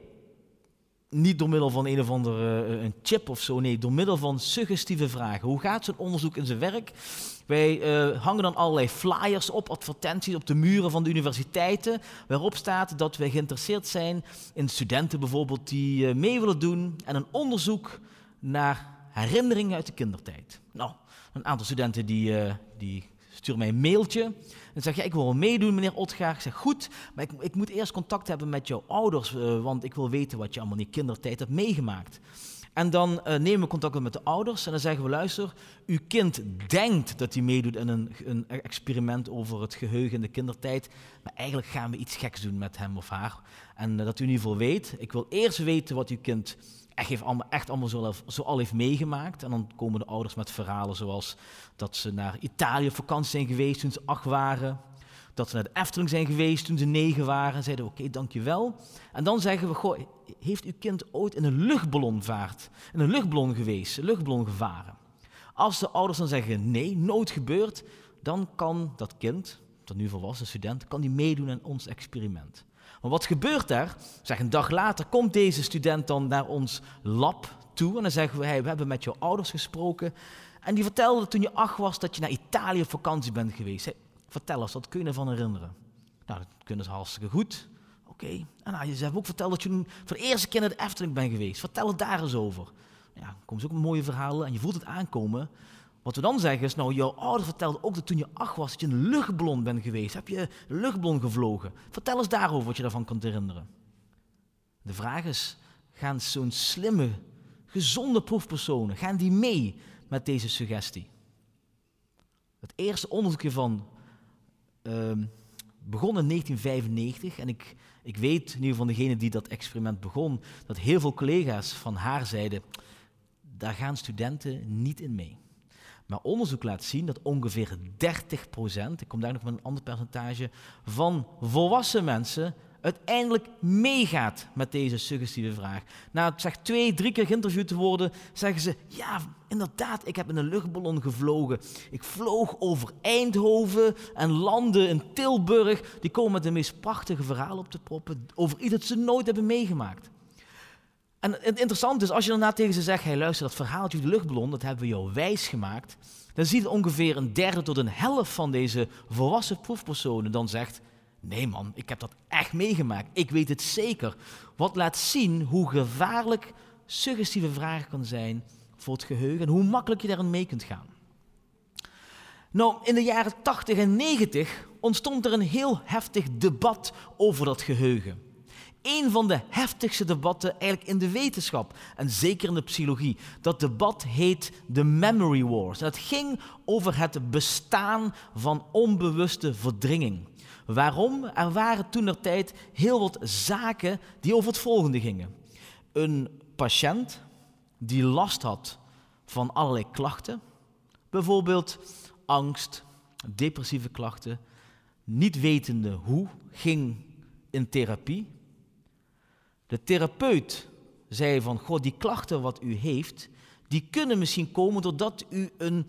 Niet door middel van een of andere uh, een chip of zo, nee, door middel van suggestieve vragen. Hoe gaat zo'n onderzoek in zijn werk? Wij uh, hangen dan allerlei flyers op, advertenties op de muren van de universiteiten, waarop staat dat wij geïnteresseerd zijn in studenten bijvoorbeeld die uh, mee willen doen aan een onderzoek naar herinneringen uit de kindertijd. Nou, een aantal studenten die, die sturen mij een mailtje en zeggen, ja, ik wil wel meedoen, meneer Otgaar. Ik zeg, goed, maar ik, ik moet eerst contact hebben met jouw ouders, uh, want ik wil weten wat je allemaal in je kindertijd hebt meegemaakt. En dan uh, nemen we contact met de ouders en dan zeggen we, luister, uw kind denkt dat hij meedoet in een, een experiment over het geheugen in de kindertijd, maar eigenlijk gaan we iets geks doen met hem of haar. En uh, dat u in ieder geval weet, ik wil eerst weten wat uw kind echt, heeft allemaal, echt allemaal zo, zo al heeft meegemaakt. En dan komen de ouders met verhalen zoals dat ze naar Italië op vakantie zijn geweest toen ze acht waren. Dat ze naar de Efteling zijn geweest toen ze negen waren. En zeiden, oké, dankjewel. En dan zeggen we, goh, heeft uw kind ooit in een luchtballon vaart? In een luchtballon geweest, een luchtballon gevaren? Als de ouders dan zeggen, nee, nooit gebeurd, dan kan dat kind, dat nu volwassen student, kan die meedoen aan ons experiment. Maar wat gebeurt er? Zeg, een dag later komt deze student dan naar ons lab toe. En dan zeggen we, hey, we hebben met jouw ouders gesproken. En die vertelde toen je acht was dat je naar Italië op vakantie bent geweest. Hey, vertel eens, wat kun je ervan herinneren? Nou, dat kunnen ze hartstikke goed. Oké. En nou, ze hebben ook verteld dat je voor de eerste keer naar de Efteling bent geweest. Vertel het daar eens over. Ja, dan komen ze ook mooie verhalen en je voelt het aankomen. Wat we dan zeggen is, nou, jouw ouder vertelde ook dat toen je acht was, dat je een luchtballon bent geweest. Heb je een luchtballon gevlogen? Vertel eens daarover wat je daarvan kunt herinneren. De vraag is, gaan zo'n slimme, gezonde proefpersonen, gaan die mee met deze suggestie? Het eerste onderzoekje van uh, begon in 1995 en ik, ik weet, in geval degene die dat experiment begon, dat heel veel collega's van haar zeiden, daar gaan studenten niet in mee. Maar onderzoek laat zien dat ongeveer 30%, ik kom daar nog met een ander percentage, van volwassen mensen uiteindelijk meegaat met deze suggestieve vraag. Na zeg twee, drie keer geïnterviewd te worden, zeggen ze: Ja, inderdaad, ik heb in een luchtballon gevlogen. Ik vloog over Eindhoven en landde in Tilburg. Die komen met de meest prachtige verhalen op te proppen over iets dat ze nooit hebben meegemaakt. En het interessante is, als je daarna tegen ze zegt, hey, luister, dat verhaaltje de luchtballon, dat hebben we jou wijs gemaakt, dan ziet ongeveer een derde tot een helft van deze volwassen proefpersonen dan zegt, nee man, ik heb dat echt meegemaakt, ik weet het zeker. Wat laat zien hoe gevaarlijk suggestieve vragen kan zijn voor het geheugen en hoe makkelijk je daarin mee kunt gaan. Nou, in de jaren 80 en 90 ontstond er een heel heftig debat over dat geheugen een van de heftigste debatten eigenlijk in de wetenschap en zeker in de psychologie. Dat debat heet de Memory Wars. Het ging over het bestaan van onbewuste verdringing. Waarom? Er waren toen er tijd heel wat zaken die over het volgende gingen. Een patiënt die last had van allerlei klachten, bijvoorbeeld angst, depressieve klachten, niet wetende hoe, ging in therapie de therapeut zei van, goh, die klachten wat u heeft, die kunnen misschien komen doordat u, een,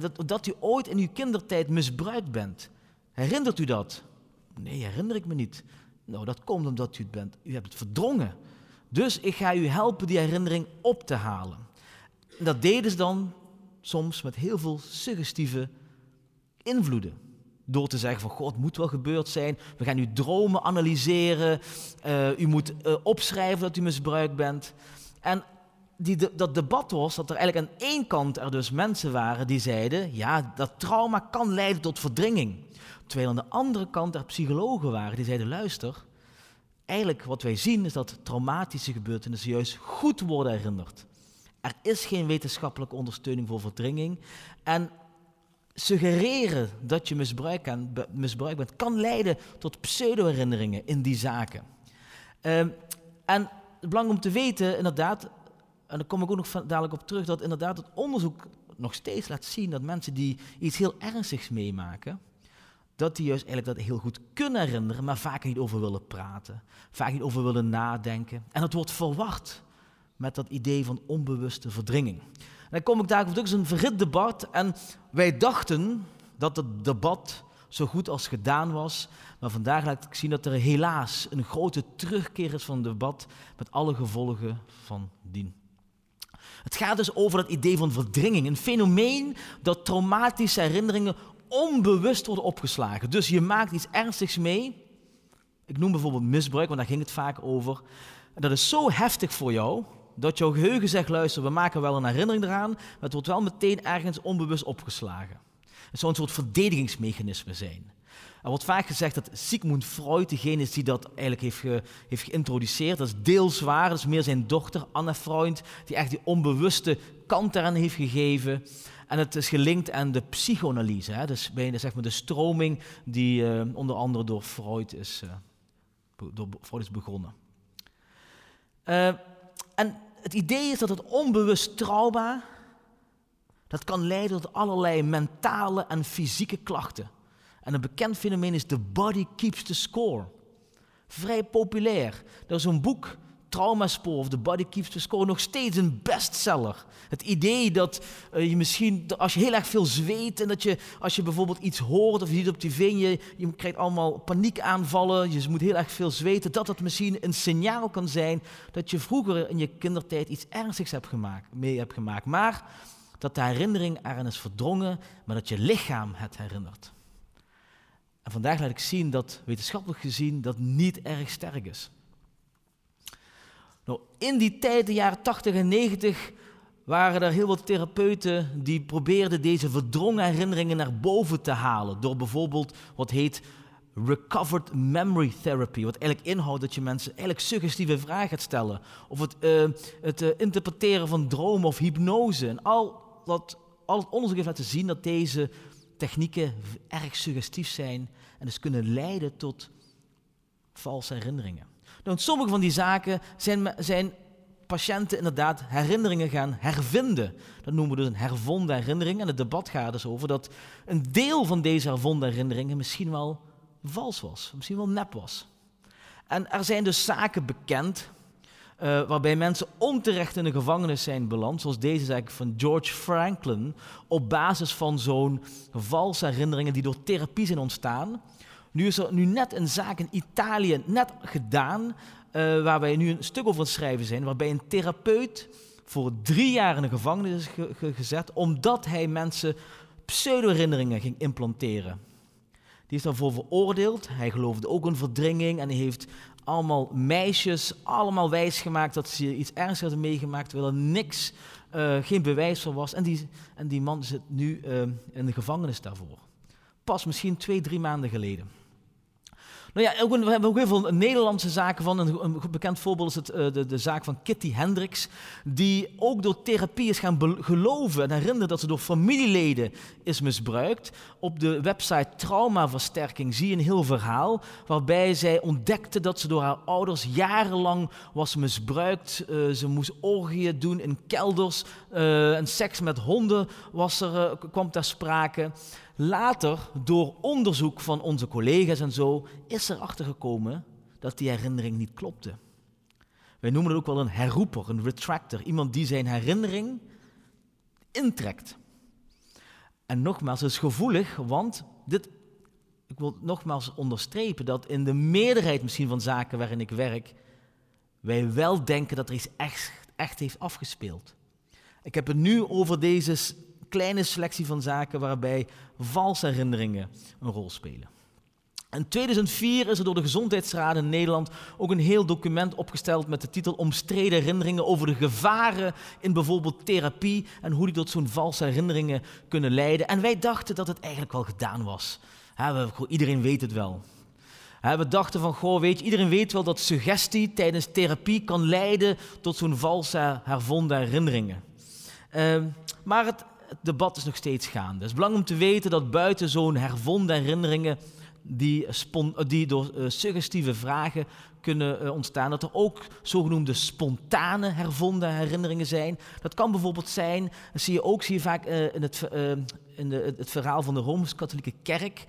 dat, dat u ooit in uw kindertijd misbruikt bent. Herinnert u dat? Nee, herinner ik me niet. Nou, dat komt omdat u het bent. U hebt het verdrongen. Dus ik ga u helpen die herinnering op te halen. En dat deden ze dan soms met heel veel suggestieve invloeden. Door te zeggen van, God, moet wel gebeurd zijn. We gaan uw dromen analyseren. Uh, u moet uh, opschrijven dat u misbruikt bent. En die dat debat was dat er eigenlijk aan één kant er dus mensen waren die zeiden, ja, dat trauma kan leiden tot verdringing. Terwijl aan de andere kant er psychologen waren die zeiden, luister, eigenlijk wat wij zien is dat traumatische gebeurtenissen juist goed worden herinnerd. Er is geen wetenschappelijke ondersteuning voor verdringing. En suggereren dat je misbruik, aan, misbruik bent, kan leiden tot pseudo-herinneringen in die zaken. Um, en belangrijk om te weten, inderdaad, en daar kom ik ook nog dadelijk op terug, dat inderdaad het onderzoek nog steeds laat zien dat mensen die iets heel ernstigs meemaken, dat die juist eigenlijk dat heel goed kunnen herinneren, maar vaak niet over willen praten, vaak niet over willen nadenken. En dat wordt verward met dat idee van onbewuste verdringing. Dan kom ik daar op het een verhit debat en wij dachten dat het debat zo goed als gedaan was, maar vandaag laat ik zien dat er helaas een grote terugkeer is van het debat met alle gevolgen van dien. Het gaat dus over dat idee van verdringing. Een fenomeen dat traumatische herinneringen onbewust worden opgeslagen. Dus je maakt iets ernstigs mee. Ik noem bijvoorbeeld misbruik, want daar ging het vaak over. En dat is zo heftig voor jou, dat jouw geheugen zegt, luister, we maken wel een herinnering eraan, maar het wordt wel meteen ergens onbewust opgeslagen. Het zou een soort verdedigingsmechanisme zijn. Er wordt vaak gezegd dat Sigmund Freud degene is die dat eigenlijk heeft, ge- heeft geïntroduceerd. Dat is deels waar, dat is meer zijn dochter Anne Freud, die echt die onbewuste kant eraan heeft gegeven. En het is gelinkt aan de psychoanalyse, hè? dus bij zeg maar, de stroming die eh, onder andere door Freud is, eh, door Freud is begonnen. Eh, en het idee is dat het onbewust trauma, dat kan leiden tot allerlei mentale en fysieke klachten. En een bekend fenomeen is The Body Keeps the Score. Vrij populair. Er is een boek, Traumaspoor of The Body Keeps the Score, nog steeds een bestseller. Het idee dat eh, je misschien, als je heel erg veel zweet en dat je, als je bijvoorbeeld iets hoort of je ziet op tv, je, je krijgt allemaal paniekaanvallen, je moet heel erg veel zweten, dat dat misschien een signaal kan zijn dat je vroeger in je kindertijd iets ernstigs hebt gemaakt, mee hebt gemaakt. Maar dat de herinnering eraan is verdrongen, maar dat je lichaam het herinnert. En vandaag laat ik zien dat wetenschappelijk gezien dat niet erg sterk is. In die tijd, de jaren 80 en 90, waren er heel wat therapeuten die probeerden deze verdrongen herinneringen naar boven te halen. Door bijvoorbeeld wat heet recovered memory therapy. Wat eigenlijk inhoudt dat je mensen eigenlijk suggestieve vragen gaat stellen. Of het, eh, het eh, interpreteren van dromen of hypnose. En al, dat, al het onderzoek heeft laten zien dat deze technieken erg suggestief zijn en dus kunnen leiden tot valse herinneringen. In sommige van die zaken zijn, zijn patiënten inderdaad herinneringen gaan hervinden. Dat noemen we dus een hervonden herinnering. En het debat gaat dus over dat een deel van deze hervonden herinneringen misschien wel vals was, misschien wel nep was. En er zijn dus zaken bekend eh, waarbij mensen onterecht in de gevangenis zijn beland, zoals deze zaak van George Franklin, op basis van zo'n valse herinneringen die door therapie zijn ontstaan. Nu is er nu net een zaak in Italië net gedaan, eh, waar wij nu een stuk over het schrijven zijn, waarbij een therapeut voor drie jaar in de gevangenis is ge- ge- gezet, omdat hij mensen pseudo-herinneringen ging implanteren. Die is daarvoor veroordeeld. Hij geloofde ook in verdringing en hij heeft allemaal meisjes allemaal wijsgemaakt dat ze iets ernstigs hadden meegemaakt, terwijl er niks, eh, geen bewijs voor was. En die, en die man zit nu eh, in de gevangenis daarvoor. Pas misschien twee, drie maanden geleden. Nou ja, we hebben ook heel veel Nederlandse zaken van. Een, bekend voorbeeld is het, eh, de, de zaak van Kitty Hendricks, die ook door therapie is gaan geloven en herinneren dat ze door familieleden is misbruikt. Op de website Traumaversterking zie je een heel verhaal waarbij zij ontdekte dat ze door haar ouders jarenlang was misbruikt. Eh, ze moest orgieën doen in kelders eh, en seks met honden was er, kwam ter sprake. Later, door onderzoek van onze collega's en zo, is erachter gekomen dat die herinnering niet klopte. Wij noemen het ook wel een herroeper, een retractor. Iemand die zijn herinnering intrekt. En nogmaals, het is gevoelig, want dit, ik wil nogmaals onderstrepen dat in de meerderheid misschien van zaken waarin ik werk, wij wel denken dat er iets echt, echt heeft afgespeeld. Ik heb het nu over deze kleine selectie van zaken waarbij valse herinneringen een rol spelen. In 2004 is er door de Gezondheidsraad in Nederland ook een heel document opgesteld met de titel Omstreden herinneringen over de gevaren in bijvoorbeeld therapie en hoe die tot zo'n valse herinneringen kunnen leiden. En wij dachten dat het eigenlijk wel gedaan was. Goh, iedereen weet het wel. We dachten van, goh, weet je, iedereen weet wel dat suggestie tijdens therapie kan leiden tot zo'n valse hervonden herinneringen. Ehm, maar het, het debat is nog steeds gaande. Het is belangrijk om te weten dat buiten zo'n hervonden herinneringen die, die door eh, suggestieve vragen kunnen eh, ontstaan. Dat er ook zogenoemde spontane hervonden herinneringen zijn. Dat kan bijvoorbeeld zijn, dat zie je ook zie je vaak eh, in, het, in de, het verhaal van de Rooms-Katholieke Kerk.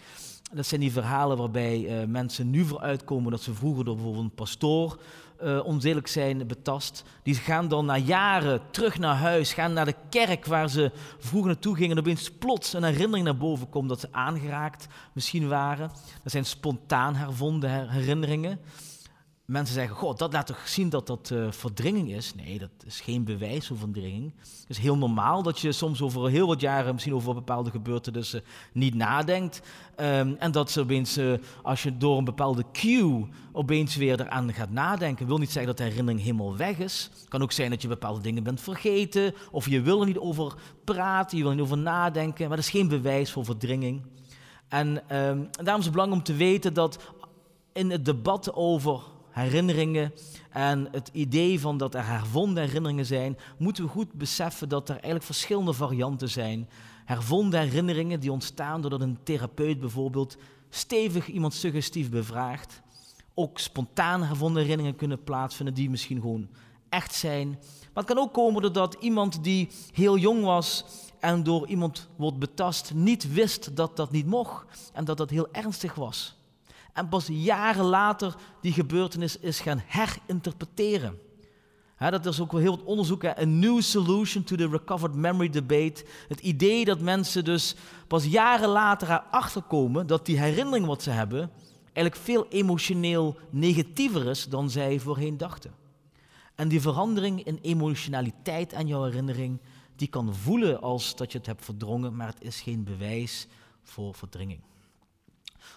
Dat zijn die verhalen waarbij mensen nu vooruitkomen dat ze vroeger door bijvoorbeeld een pastoor onzedelijk zijn betast. Die gaan dan na jaren terug naar huis, gaan naar de kerk waar ze vroeger naartoe gingen. En opeens plots een herinnering naar boven komt dat ze aangeraakt misschien waren. Dat zijn spontaan hervonden her- herinneringen. Mensen zeggen, god, dat laat toch zien dat dat eh, verdringing is? Nee, dat is geen bewijs voor verdringing. Het is heel normaal dat je soms over heel wat jaren, misschien over bepaalde gebeurtenissen, niet nadenkt. Ehm, en dat ze opeens, eh, als je door een bepaalde cue opeens weer eraan gaat nadenken, wil niet zeggen dat de herinnering helemaal weg is. Het kan ook zijn dat je bepaalde dingen bent vergeten, of je wil er niet over praten, je wil er niet over nadenken, maar dat is geen bewijs voor verdringing. En, ehm, en daarom is het belangrijk om te weten dat in het debat over herinneringen en het idee van dat er hervonden herinneringen zijn, moeten we goed beseffen dat er eigenlijk verschillende varianten zijn. Hervonden herinneringen die ontstaan doordat een therapeut bijvoorbeeld stevig iemand suggestief bevraagt. Ook spontaan hervonden herinneringen kunnen plaatsvinden die misschien gewoon echt zijn. Maar het kan ook komen doordat iemand die heel jong was en door iemand wordt betast, niet wist dat dat niet mocht en dat dat heel ernstig was. En pas jaren later die gebeurtenis is gaan herinterpreteren. Dat is ook wel heel wat onderzoek. A new solution to the recovered memory debate. Het idee dat mensen dus pas jaren later erachter komen dat die herinnering wat ze hebben eigenlijk veel emotioneel negatiever is dan zij voorheen dachten. En die verandering in emotionaliteit aan jouw herinnering, die kan voelen als dat je het hebt verdrongen, maar het is geen bewijs voor verdringing.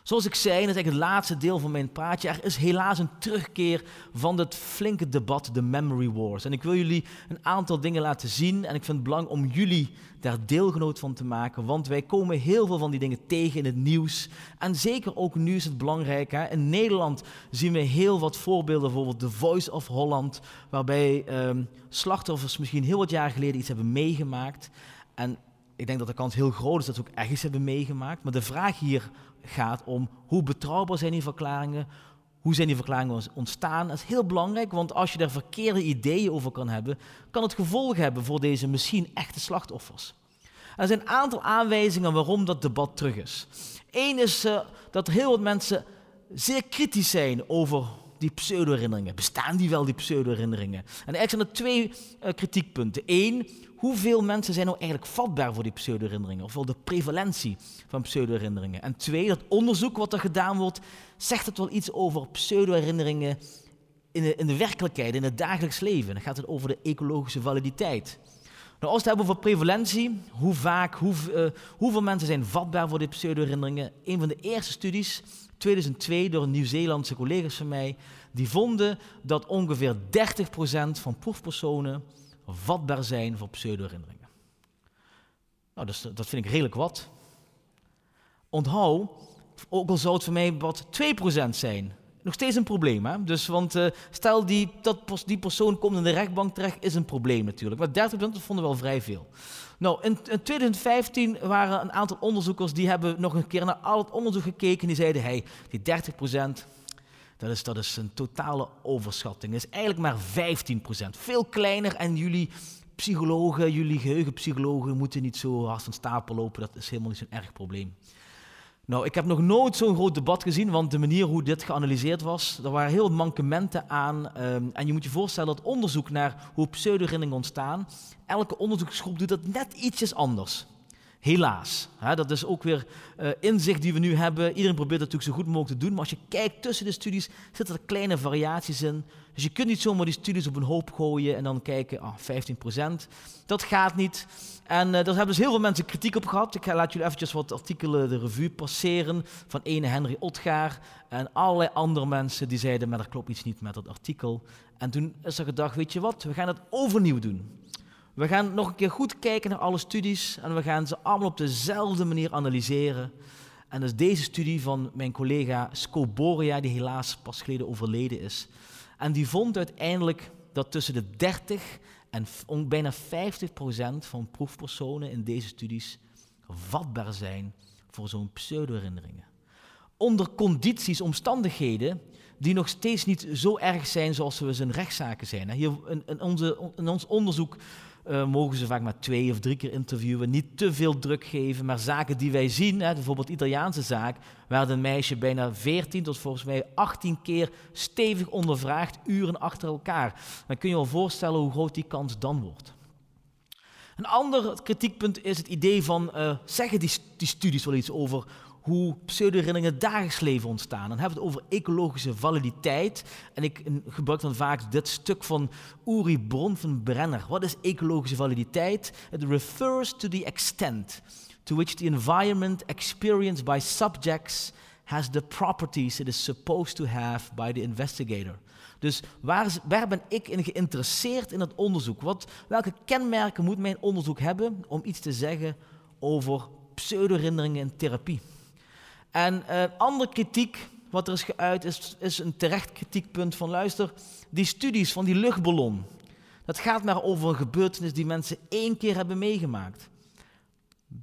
Zoals ik zei, en dat is eigenlijk het laatste deel van mijn praatje, er is helaas een terugkeer van het flinke debat, de Memory Wars. En ik wil jullie een aantal dingen laten zien en ik vind het belangrijk om jullie daar deelgenoot van te maken, want wij komen heel veel van die dingen tegen in het nieuws. En zeker ook nu is het belangrijk, hè? in Nederland zien we heel wat voorbeelden, bijvoorbeeld The Voice of Holland, waarbij ehm, slachtoffers misschien heel wat jaar geleden iets hebben meegemaakt. En ik denk dat de kans heel groot is dat ze ook iets hebben meegemaakt. Maar de vraag hier gaat om hoe betrouwbaar zijn die verklaringen, hoe zijn die verklaringen ontstaan. Dat is heel belangrijk, want als je daar verkeerde ideeën over kan hebben, kan het gevolgen hebben voor deze misschien echte slachtoffers. Er zijn een aantal aanwijzingen waarom dat debat terug is. Eén is eh, dat heel wat mensen zeer kritisch zijn over die pseudo-herinneringen. Bestaan die wel, die pseudo-herinneringen? En eigenlijk zijn er twee eh, kritiekpunten. Eén, hoeveel mensen zijn nou eigenlijk vatbaar voor die pseudo-herinneringen? Of wel de prevalentie van pseudo-herinneringen? En twee, dat onderzoek wat er gedaan wordt, zegt het wel iets over pseudo-herinneringen in in de werkelijkheid, in het dagelijks leven. Dan gaat het over de ecologische validiteit. Nou, als we het hebben over prevalentie, hoe vaak, eh, hoeveel mensen zijn vatbaar voor die pseudo-herinneringen? Een van de eerste studies, 2002, door Nieuw-Zeelandse collega's van mij, die vonden dat ongeveer 30% van proefpersonen vatbaar zijn voor pseudo-herinneringen. Nou, dat vind ik redelijk wat. Onthoud, ook al zou het voor mij wat 2% zijn, nog steeds een probleem. Hè? Dus, want eh, stel die, dat, die persoon komt in de rechtbank terecht, is een probleem natuurlijk. Maar 30% dat vonden we wel vrij veel. Nou, in, in 2015 waren een aantal onderzoekers die hebben nog een keer naar al het onderzoek gekeken en die zeiden, hey, die 30%, dat is, dat is een totale overschatting. Dat is eigenlijk maar 15%. Veel kleiner en jullie psychologen, jullie geheugenpsychologen moeten niet zo hard van stapel lopen. Dat is helemaal niet zo'n erg probleem. Nou, ik heb nog nooit zo'n groot debat gezien, want de manier hoe dit geanalyseerd was, er waren heel mankementen aan. ehm, en je moet je voorstellen dat onderzoek naar hoe pseudo-herinneringen ontstaan, elke onderzoeksgroep doet dat net ietsjes anders. Helaas. Hè, dat is ook weer eh, inzicht die we nu hebben. Iedereen probeert natuurlijk zo goed mogelijk te doen. Maar als je kijkt tussen de studies, zitten er kleine variaties in. Dus je kunt niet zomaar die studies op een hoop gooien en dan kijken, ah, 15%. Dat gaat niet. En eh, daar hebben dus heel veel mensen kritiek op gehad. Ik ga, laat jullie eventjes wat artikelen de revue passeren. Van ene Henry Otgaar en allerlei andere mensen die zeiden, maar er klopt iets niet met dat artikel. En toen is er gedacht, weet je wat, we gaan het overnieuw doen. We gaan nog een keer goed kijken naar alle studies en we gaan ze allemaal op dezelfde manier analyseren. En dat is deze studie van mijn collega Scoboria, die helaas pas geleden overleden is. En die vond uiteindelijk dat tussen de 30 en bijna 50 procent van proefpersonen in deze studies vatbaar zijn voor zo'n pseudo-herinneringen. onder condities, omstandigheden die nog steeds niet zo erg zijn zoals we ze in rechtszaken zijn. Hier, onze, in ons onderzoek eh, mogen ze vaak maar twee of drie keer interviewen, niet te veel druk geven, maar zaken die wij zien, hè, bijvoorbeeld Italiaanse zaak, waar een meisje bijna 14 tot volgens mij 18 keer stevig ondervraagd, uren achter elkaar. Dan kun je je wel voorstellen hoe groot die kans dan wordt. Een ander kritiekpunt is het idee van, eh, zeggen die, die studies wel iets over hoe pseudo-herinneringen dagelijks leven ontstaan. Dan hebben we het over ecologische validiteit. En ik eh, gebruik dan vaak dit stuk van Uri Bron van Brenner. Wat is ecologische validiteit? It refers to the extent to which the environment experienced by subjects has the properties it is supposed to have by the investigator. Dus waar, waar ben ik in geïnteresseerd in het onderzoek? Wat, welke kenmerken moet mijn onderzoek hebben om iets te zeggen over pseudo-herinneringen in therapie? En een andere kritiek wat er is geuit is, is een terecht kritiekpunt van luister, die studies van die luchtballon. Dat gaat maar over een gebeurtenis die mensen één keer hebben meegemaakt.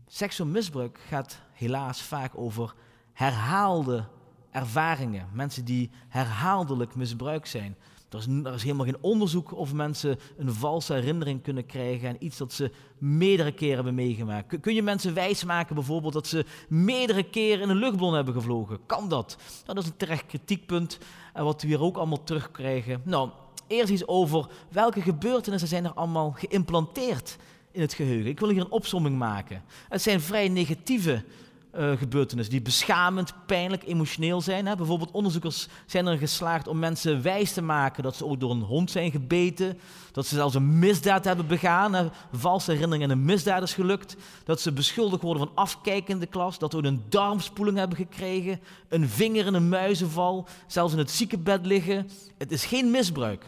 Seksueel misbruik gaat helaas vaak over herhaalde ervaringen. Mensen die herhaaldelijk misbruikt zijn. Er is, er is helemaal geen onderzoek of mensen een valse herinnering kunnen krijgen aan iets dat ze meerdere keren hebben meegemaakt. Kun- je mensen wijsmaken bijvoorbeeld dat ze meerdere keren in een luchtballon hebben gevlogen? Kan dat? Nou, dat is een terecht kritiekpunt en wat we hier ook allemaal terugkrijgen. Nou, eerst iets over welke gebeurtenissen zijn er allemaal geïmplanteerd in het geheugen. Ik wil hier een opsomming maken. Het zijn vrij negatieve eh, gebeurtenissen die beschamend, pijnlijk, emotioneel zijn. Hè. Bijvoorbeeld onderzoekers zijn er geslaagd om mensen wijs te maken dat ze ook door een hond zijn gebeten, dat ze zelfs een misdaad hebben begaan, hè. valse herinneringen en een misdaad is gelukt, dat ze beschuldigd worden van afkijken in de klas, dat ze een darmspoeling hebben gekregen, een vinger in een muizenval, zelfs in het ziekenbed liggen. Het is geen misbruik.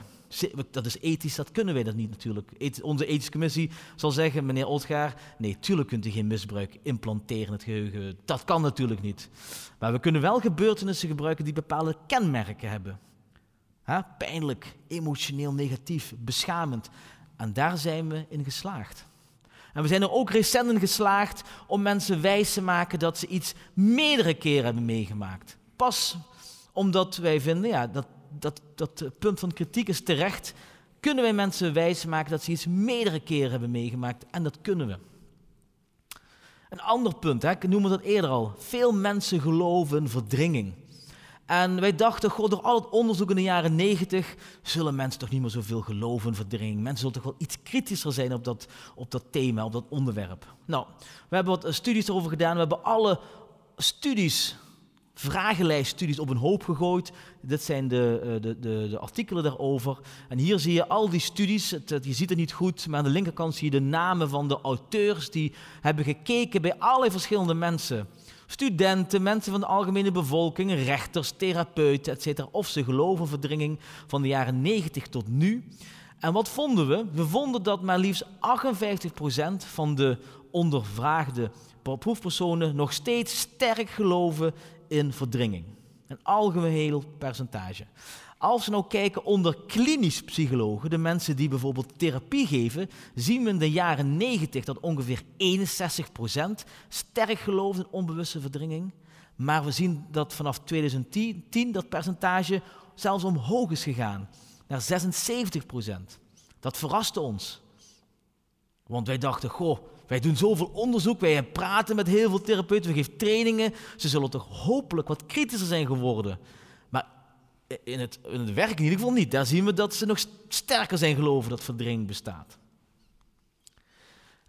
Dat is ethisch, dat kunnen wij dat niet natuurlijk. Onze ethische commissie zal zeggen, meneer Otgaar, nee, tuurlijk kunt u geen misbruik implanteren in het geheugen. Dat kan natuurlijk niet. Maar we kunnen wel gebeurtenissen gebruiken die bepaalde kenmerken hebben. Pijnlijk, emotioneel negatief, beschamend. En daar zijn we in geslaagd. En we zijn er ook recent in geslaagd om mensen wijs te maken dat ze iets meerdere keren hebben meegemaakt. Pas omdat wij vinden, ja, dat, dat, dat punt van kritiek is terecht, kunnen wij mensen wijs maken dat ze iets meerdere keren hebben meegemaakt. En dat kunnen we. Een ander punt, hè, ik noemde dat eerder al. Veel mensen geloven in verdringing. En wij dachten, goh, door al het onderzoek in de jaren negentig zullen mensen toch niet meer zoveel geloven in verdringing. Mensen zullen toch wel iets kritischer zijn op dat, op dat thema, op dat onderwerp. Nou, we hebben wat studies erover gedaan. We hebben alle studies, vragenlijststudies op een hoop gegooid. Dit zijn de, eh, de, de, de artikelen daarover. En hier zie je al die studies. Je ziet het niet goed, maar aan de linkerkant zie je de namen van de auteurs die hebben gekeken bij allerlei verschillende mensen. Studenten, mensen van de algemene bevolking, rechters, therapeuten, etc. Of ze geloven in verdringing van de jaren 90 tot nu. En wat vonden we? We vonden dat maar liefst 58% van de ondervraagde proefpersonen nog steeds sterk geloven in verdringing. Een algeheel percentage. Als we nou kijken onder klinisch psychologen, de mensen die bijvoorbeeld therapie geven, zien we in de jaren 90 dat ongeveer 61% sterk gelooft in onbewuste verdringing. Maar we zien dat vanaf 2010 10 dat percentage zelfs omhoog is gegaan, naar 76%. Dat verraste ons. Want wij dachten, goh, wij doen zoveel onderzoek, wij praten met heel veel therapeuten, we geven trainingen. Ze zullen toch hopelijk wat kritischer zijn geworden. Maar in het, in het werk in ieder geval niet. Daar zien we dat ze nog sterker zijn geloven dat verdringing bestaat.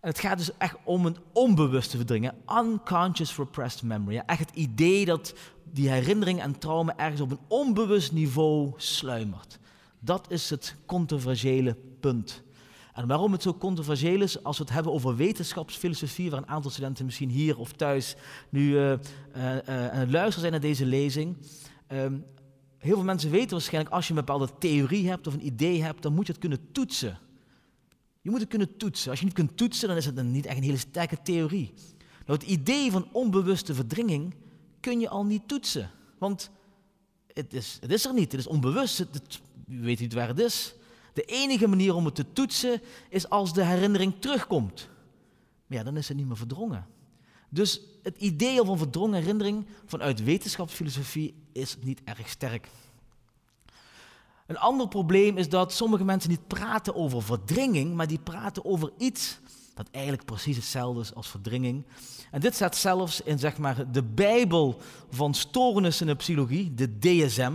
En het gaat dus echt om een onbewuste verdringing. Unconscious repressed memory. Ja, Echt het idee dat die herinnering en trauma ergens op een onbewust niveau sluimert. Dat is het controversiële punt. En waarom het zo controversieel is, als we het hebben over wetenschapsfilosofie, waar een aantal studenten misschien hier of thuis nu eh, eh, eh, aan het luisteren zijn naar deze lezing. Ehm, heel veel mensen weten waarschijnlijk, als je een bepaalde theorie hebt of een idee hebt, dan moet je het kunnen toetsen. Je moet het kunnen toetsen. Als je niet kunt toetsen, dan is het een, niet echt een hele sterke theorie. Nou, het idee van onbewuste verdringing kun je al niet toetsen. Want het is, het is er niet, het is onbewust, het, je weet niet waar het is. De enige manier om het te toetsen is als de herinnering terugkomt. Maar ja, dan is het niet meer verdrongen. Dus het idee van verdrongen herinnering vanuit wetenschapsfilosofie is niet erg sterk. Een ander probleem is dat sommige mensen niet praten over verdringing, maar die praten over iets dat eigenlijk precies hetzelfde is als verdringing. En dit staat zelfs in zeg maar, de Bijbel van stoornissen in de psychologie, de DSM.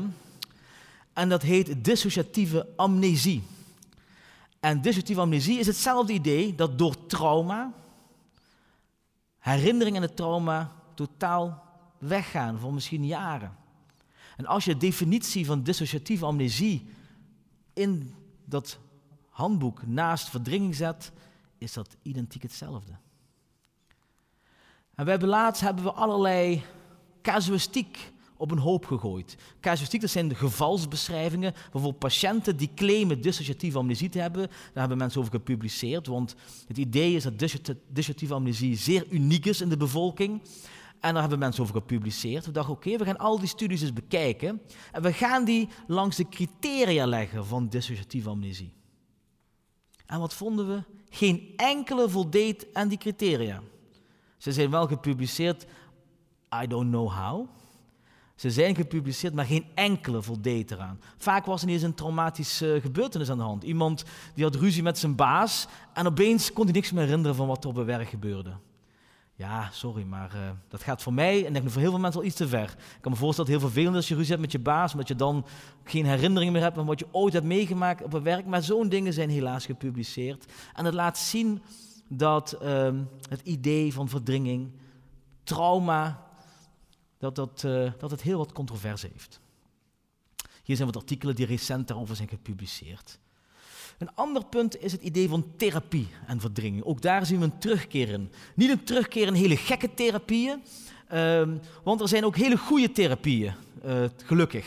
En dat heet dissociatieve amnesie. En dissociatieve amnesie is hetzelfde idee dat door trauma, herinneringen en het trauma totaal weggaan voor misschien jaren. En als je de definitie van dissociatieve amnesie in dat handboek naast verdringing zet, is dat identiek hetzelfde. En we hebben laatst hebben we allerlei casuïstiek op een hoop gegooid. Casuïstiek, dat zijn de gevalsbeschrijvingen. Bijvoorbeeld patiënten die claimen dissociatieve amnesie te hebben. Daar hebben mensen over gepubliceerd. Want het idee is dat dissociatieve amnesie zeer uniek is in de bevolking. En daar hebben mensen over gepubliceerd. We dachten, oké, we gaan al die studies eens bekijken. En we gaan die langs de criteria leggen van dissociatieve amnesie. En wat vonden we? Geen enkele voldeed aan die criteria. Ze zijn wel gepubliceerd, I don't know how. Ze zijn gepubliceerd, maar geen enkele voldeed eraan. Vaak was er niet eens een traumatische gebeurtenis aan de hand. Iemand die had ruzie met zijn baas en opeens kon hij niks meer herinneren van wat er op het werk gebeurde. Ja, sorry, maar uh, dat gaat voor mij en denk ik voor heel veel mensen al iets te ver. Ik kan me voorstellen dat heel vervelend als je ruzie hebt met je baas, omdat je dan geen herinnering meer hebt van wat je ooit hebt meegemaakt op het werk. Maar zo'n dingen zijn helaas gepubliceerd. En het laat zien dat uh, het idee van verdringing, trauma, dat, dat, uh, dat het heel wat controverse heeft. Hier zijn wat artikelen die recent daarover zijn gepubliceerd. Een ander punt is het idee van therapie en verdringing. Ook daar zien we een terugkeer in. Niet een terugkeer in hele gekke therapieën, um, want er zijn ook hele goede therapieën, uh, gelukkig.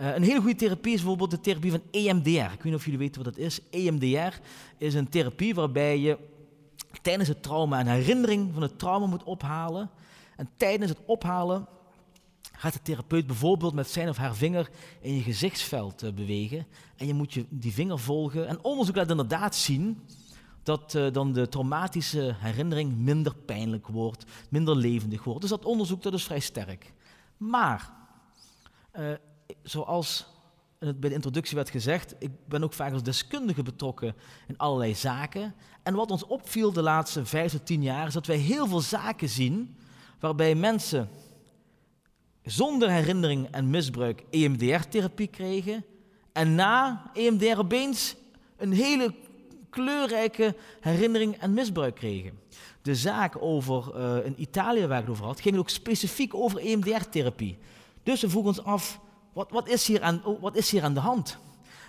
Uh, een hele goede therapie is bijvoorbeeld de therapie van EMDR. Ik weet niet of jullie weten wat dat is. EMDR is een therapie waarbij je tijdens het trauma een herinnering van het trauma moet ophalen. En tijdens het ophalen gaat de therapeut bijvoorbeeld met zijn of haar vinger in je gezichtsveld uh, bewegen. En je moet je die vinger volgen. En onderzoek laat inderdaad zien dat uh, dan de traumatische herinnering minder pijnlijk wordt, minder levendig wordt. Dus dat onderzoek dat is vrij sterk. Maar, uh, zoals bij de introductie werd gezegd, ik ben ook vaak als deskundige betrokken in allerlei zaken. En wat ons opviel de laatste vijf tot tien jaar is dat wij heel veel zaken zien waarbij mensen zonder herinnering en misbruik EMDR-therapie kregen en na EMDR opeens een hele kleurrijke herinnering en misbruik kregen. De zaak over uh, in Italië waar ik het over had, ging ook specifiek over EMDR-therapie. Dus we vroegen ons af, wat, wat, is hier aan, oh, wat is hier aan de hand?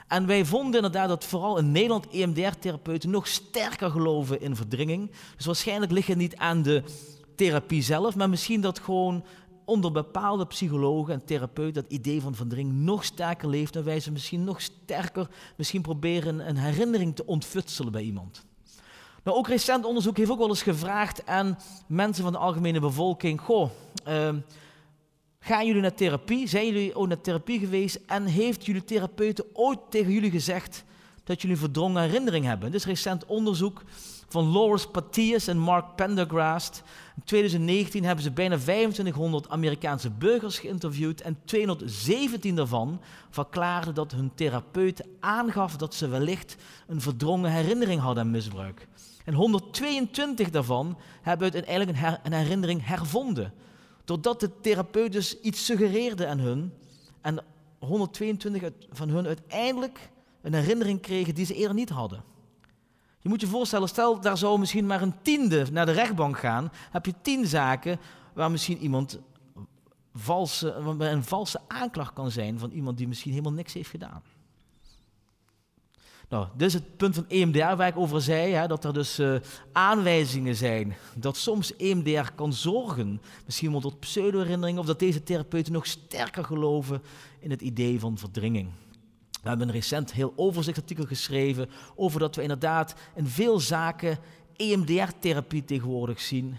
En wij vonden inderdaad dat vooral in Nederland EMDR-therapeuten nog sterker geloven in verdringing. Dus waarschijnlijk ligt het niet aan de therapie zelf, maar misschien dat gewoon onder bepaalde psychologen en therapeuten dat idee van verdringing nog sterker leeft en wij ze misschien nog sterker misschien proberen een herinnering te ontfutselen bij iemand. Nou, ook recent onderzoek heeft ook wel eens gevraagd aan mensen van de algemene bevolking: Goh, uh, gaan jullie naar therapie? Zijn jullie ook naar therapie geweest? En heeft jullie therapeuten ooit tegen jullie gezegd dat jullie een verdrongen herinnering hebben? Is recent onderzoek van Lawrence Patias en Mark Pendergrast. In 2019 hebben ze bijna 2500 Amerikaanse burgers geïnterviewd en 217 daarvan verklaarden dat hun therapeut aangaf dat ze wellicht een verdrongen herinnering hadden aan misbruik. En 122 daarvan hebben uiteindelijk een, een herinnering hervonden, doordat de therapeut dus iets suggereerde aan hun en 122 van hun uiteindelijk een herinnering kregen die ze eerder niet hadden. Je moet je voorstellen, stel daar zou misschien maar een tiende naar de rechtbank gaan, heb je tien zaken waar misschien iemand valse, een valse aanklacht kan zijn van iemand die misschien helemaal niks heeft gedaan. Nou, dit is het punt van EMDR waar ik over zei, hè, dat er dus uh, aanwijzingen zijn dat soms EMDR kan zorgen, misschien wel tot pseudo-herinneringen, of dat deze therapeuten nog sterker geloven in het idee van verdringing. We hebben een recent heel overzichtsartikel geschreven over dat we inderdaad in veel zaken EMDR-therapie tegenwoordig zien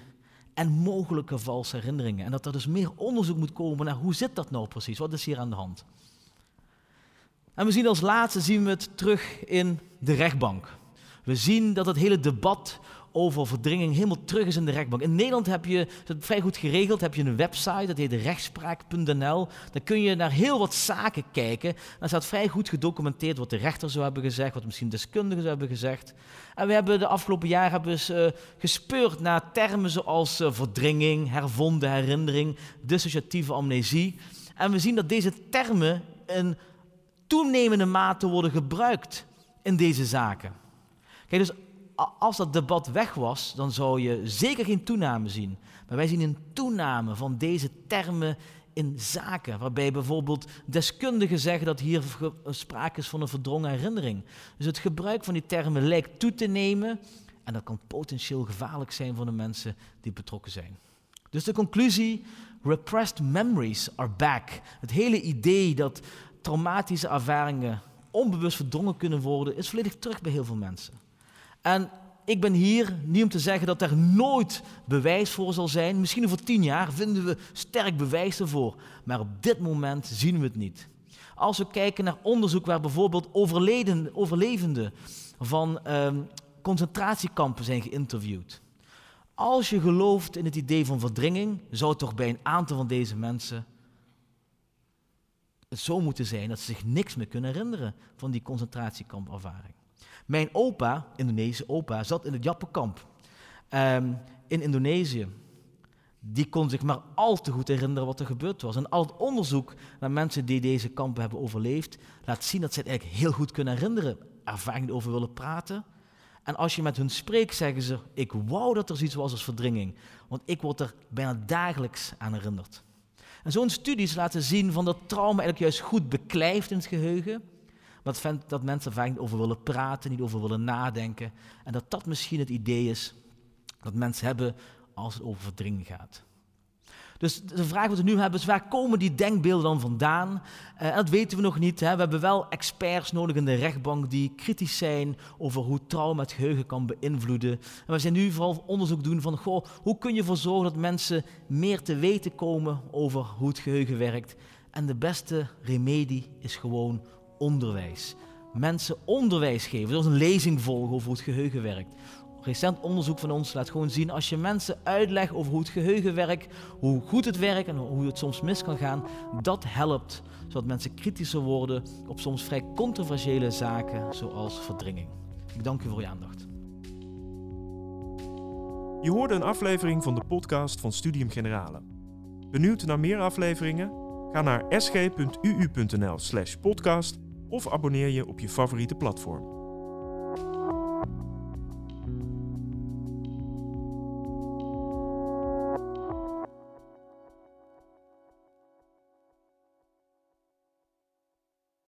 en mogelijke valse herinneringen. En dat er dus meer onderzoek moet komen naar hoe zit dat nou precies, wat is hier aan de hand. En we zien als laatste zien we het terug in de rechtbank. We zien dat het hele debat over verdringing helemaal terug is in de rechtbank. In Nederland heb je het vrij goed geregeld. Heb je een website, dat heet rechtspraak.nl. Daar kun je naar heel wat zaken kijken. Dan staat vrij goed gedocumenteerd wat de rechter zou hebben gezegd, wat misschien deskundigen zou hebben gezegd. En we hebben de afgelopen jaren hebben eens, eh, gespeurd naar termen zoals eh, verdringing, hervonden herinnering, dissociatieve amnesie. En we zien dat deze termen in toenemende mate worden gebruikt in deze zaken. Kijk, dus als dat debat weg was, dan zou je zeker geen toename zien. Maar wij zien een toename van deze termen in zaken, waarbij bijvoorbeeld deskundigen zeggen dat hier sprake is van een verdrongen herinnering. Dus het gebruik van die termen lijkt toe te nemen en dat kan potentieel gevaarlijk zijn voor de mensen die betrokken zijn. Dus de conclusie, repressed memories are back. Het hele idee dat traumatische ervaringen onbewust verdrongen kunnen worden, is volledig terug bij heel veel mensen. En ik ben hier niet om te zeggen dat er nooit bewijs voor zal zijn. Misschien over tien jaar vinden we sterk bewijs ervoor. Maar op dit moment zien we het niet. Als we kijken naar onderzoek waar bijvoorbeeld overlevenden van ehm, concentratiekampen zijn geïnterviewd. Als je gelooft in het idee van verdringing, zou het toch bij een aantal van deze mensen het zo moeten zijn dat ze zich niks meer kunnen herinneren van die concentratiekampervaring. Mijn opa, Indonesische opa, zat in het Jappenkamp ehm, in Indonesië. Die kon zich maar al te goed herinneren wat er gebeurd was. En al het onderzoek naar mensen die deze kampen hebben overleefd, laat zien dat ze het eigenlijk heel goed kunnen herinneren. Ervaring over willen praten. En als je met hun spreekt, zeggen ze: Ik wou dat er zoiets was als verdringing. Want ik word er bijna dagelijks aan herinnerd. En zo'n studies laten zien van dat trauma eigenlijk juist goed beklijft in het geheugen. Maar dat, mensen vaak niet over willen praten, niet over willen nadenken. En dat dat misschien het idee is dat mensen hebben als het over verdringing gaat. Dus de vraag wat we nu hebben is, waar komen die denkbeelden dan vandaan? En dat weten we nog niet. Hè. We hebben wel experts nodig in de rechtbank die kritisch zijn over hoe trauma het geheugen kan beïnvloeden. En we zijn nu vooral onderzoek doen van, goh, hoe kun je ervoor zorgen dat mensen meer te weten komen over hoe het geheugen werkt? En de beste remedie is gewoon onderwijs. Mensen onderwijs geven, zoals een lezing volgen over hoe het geheugen werkt. Recent onderzoek van ons laat gewoon zien, als je mensen uitlegt over hoe het geheugen werkt, hoe goed het werkt en hoe het soms mis kan gaan, dat helpt, zodat mensen kritischer worden op soms vrij controversiële zaken, zoals verdringing. Ik dank u voor uw aandacht. Je hoorde een aflevering van de podcast van Studium Generale. Benieuwd naar meer afleveringen? Ga naar sg.uu.nl/podcast of abonneer je op je favoriete platform.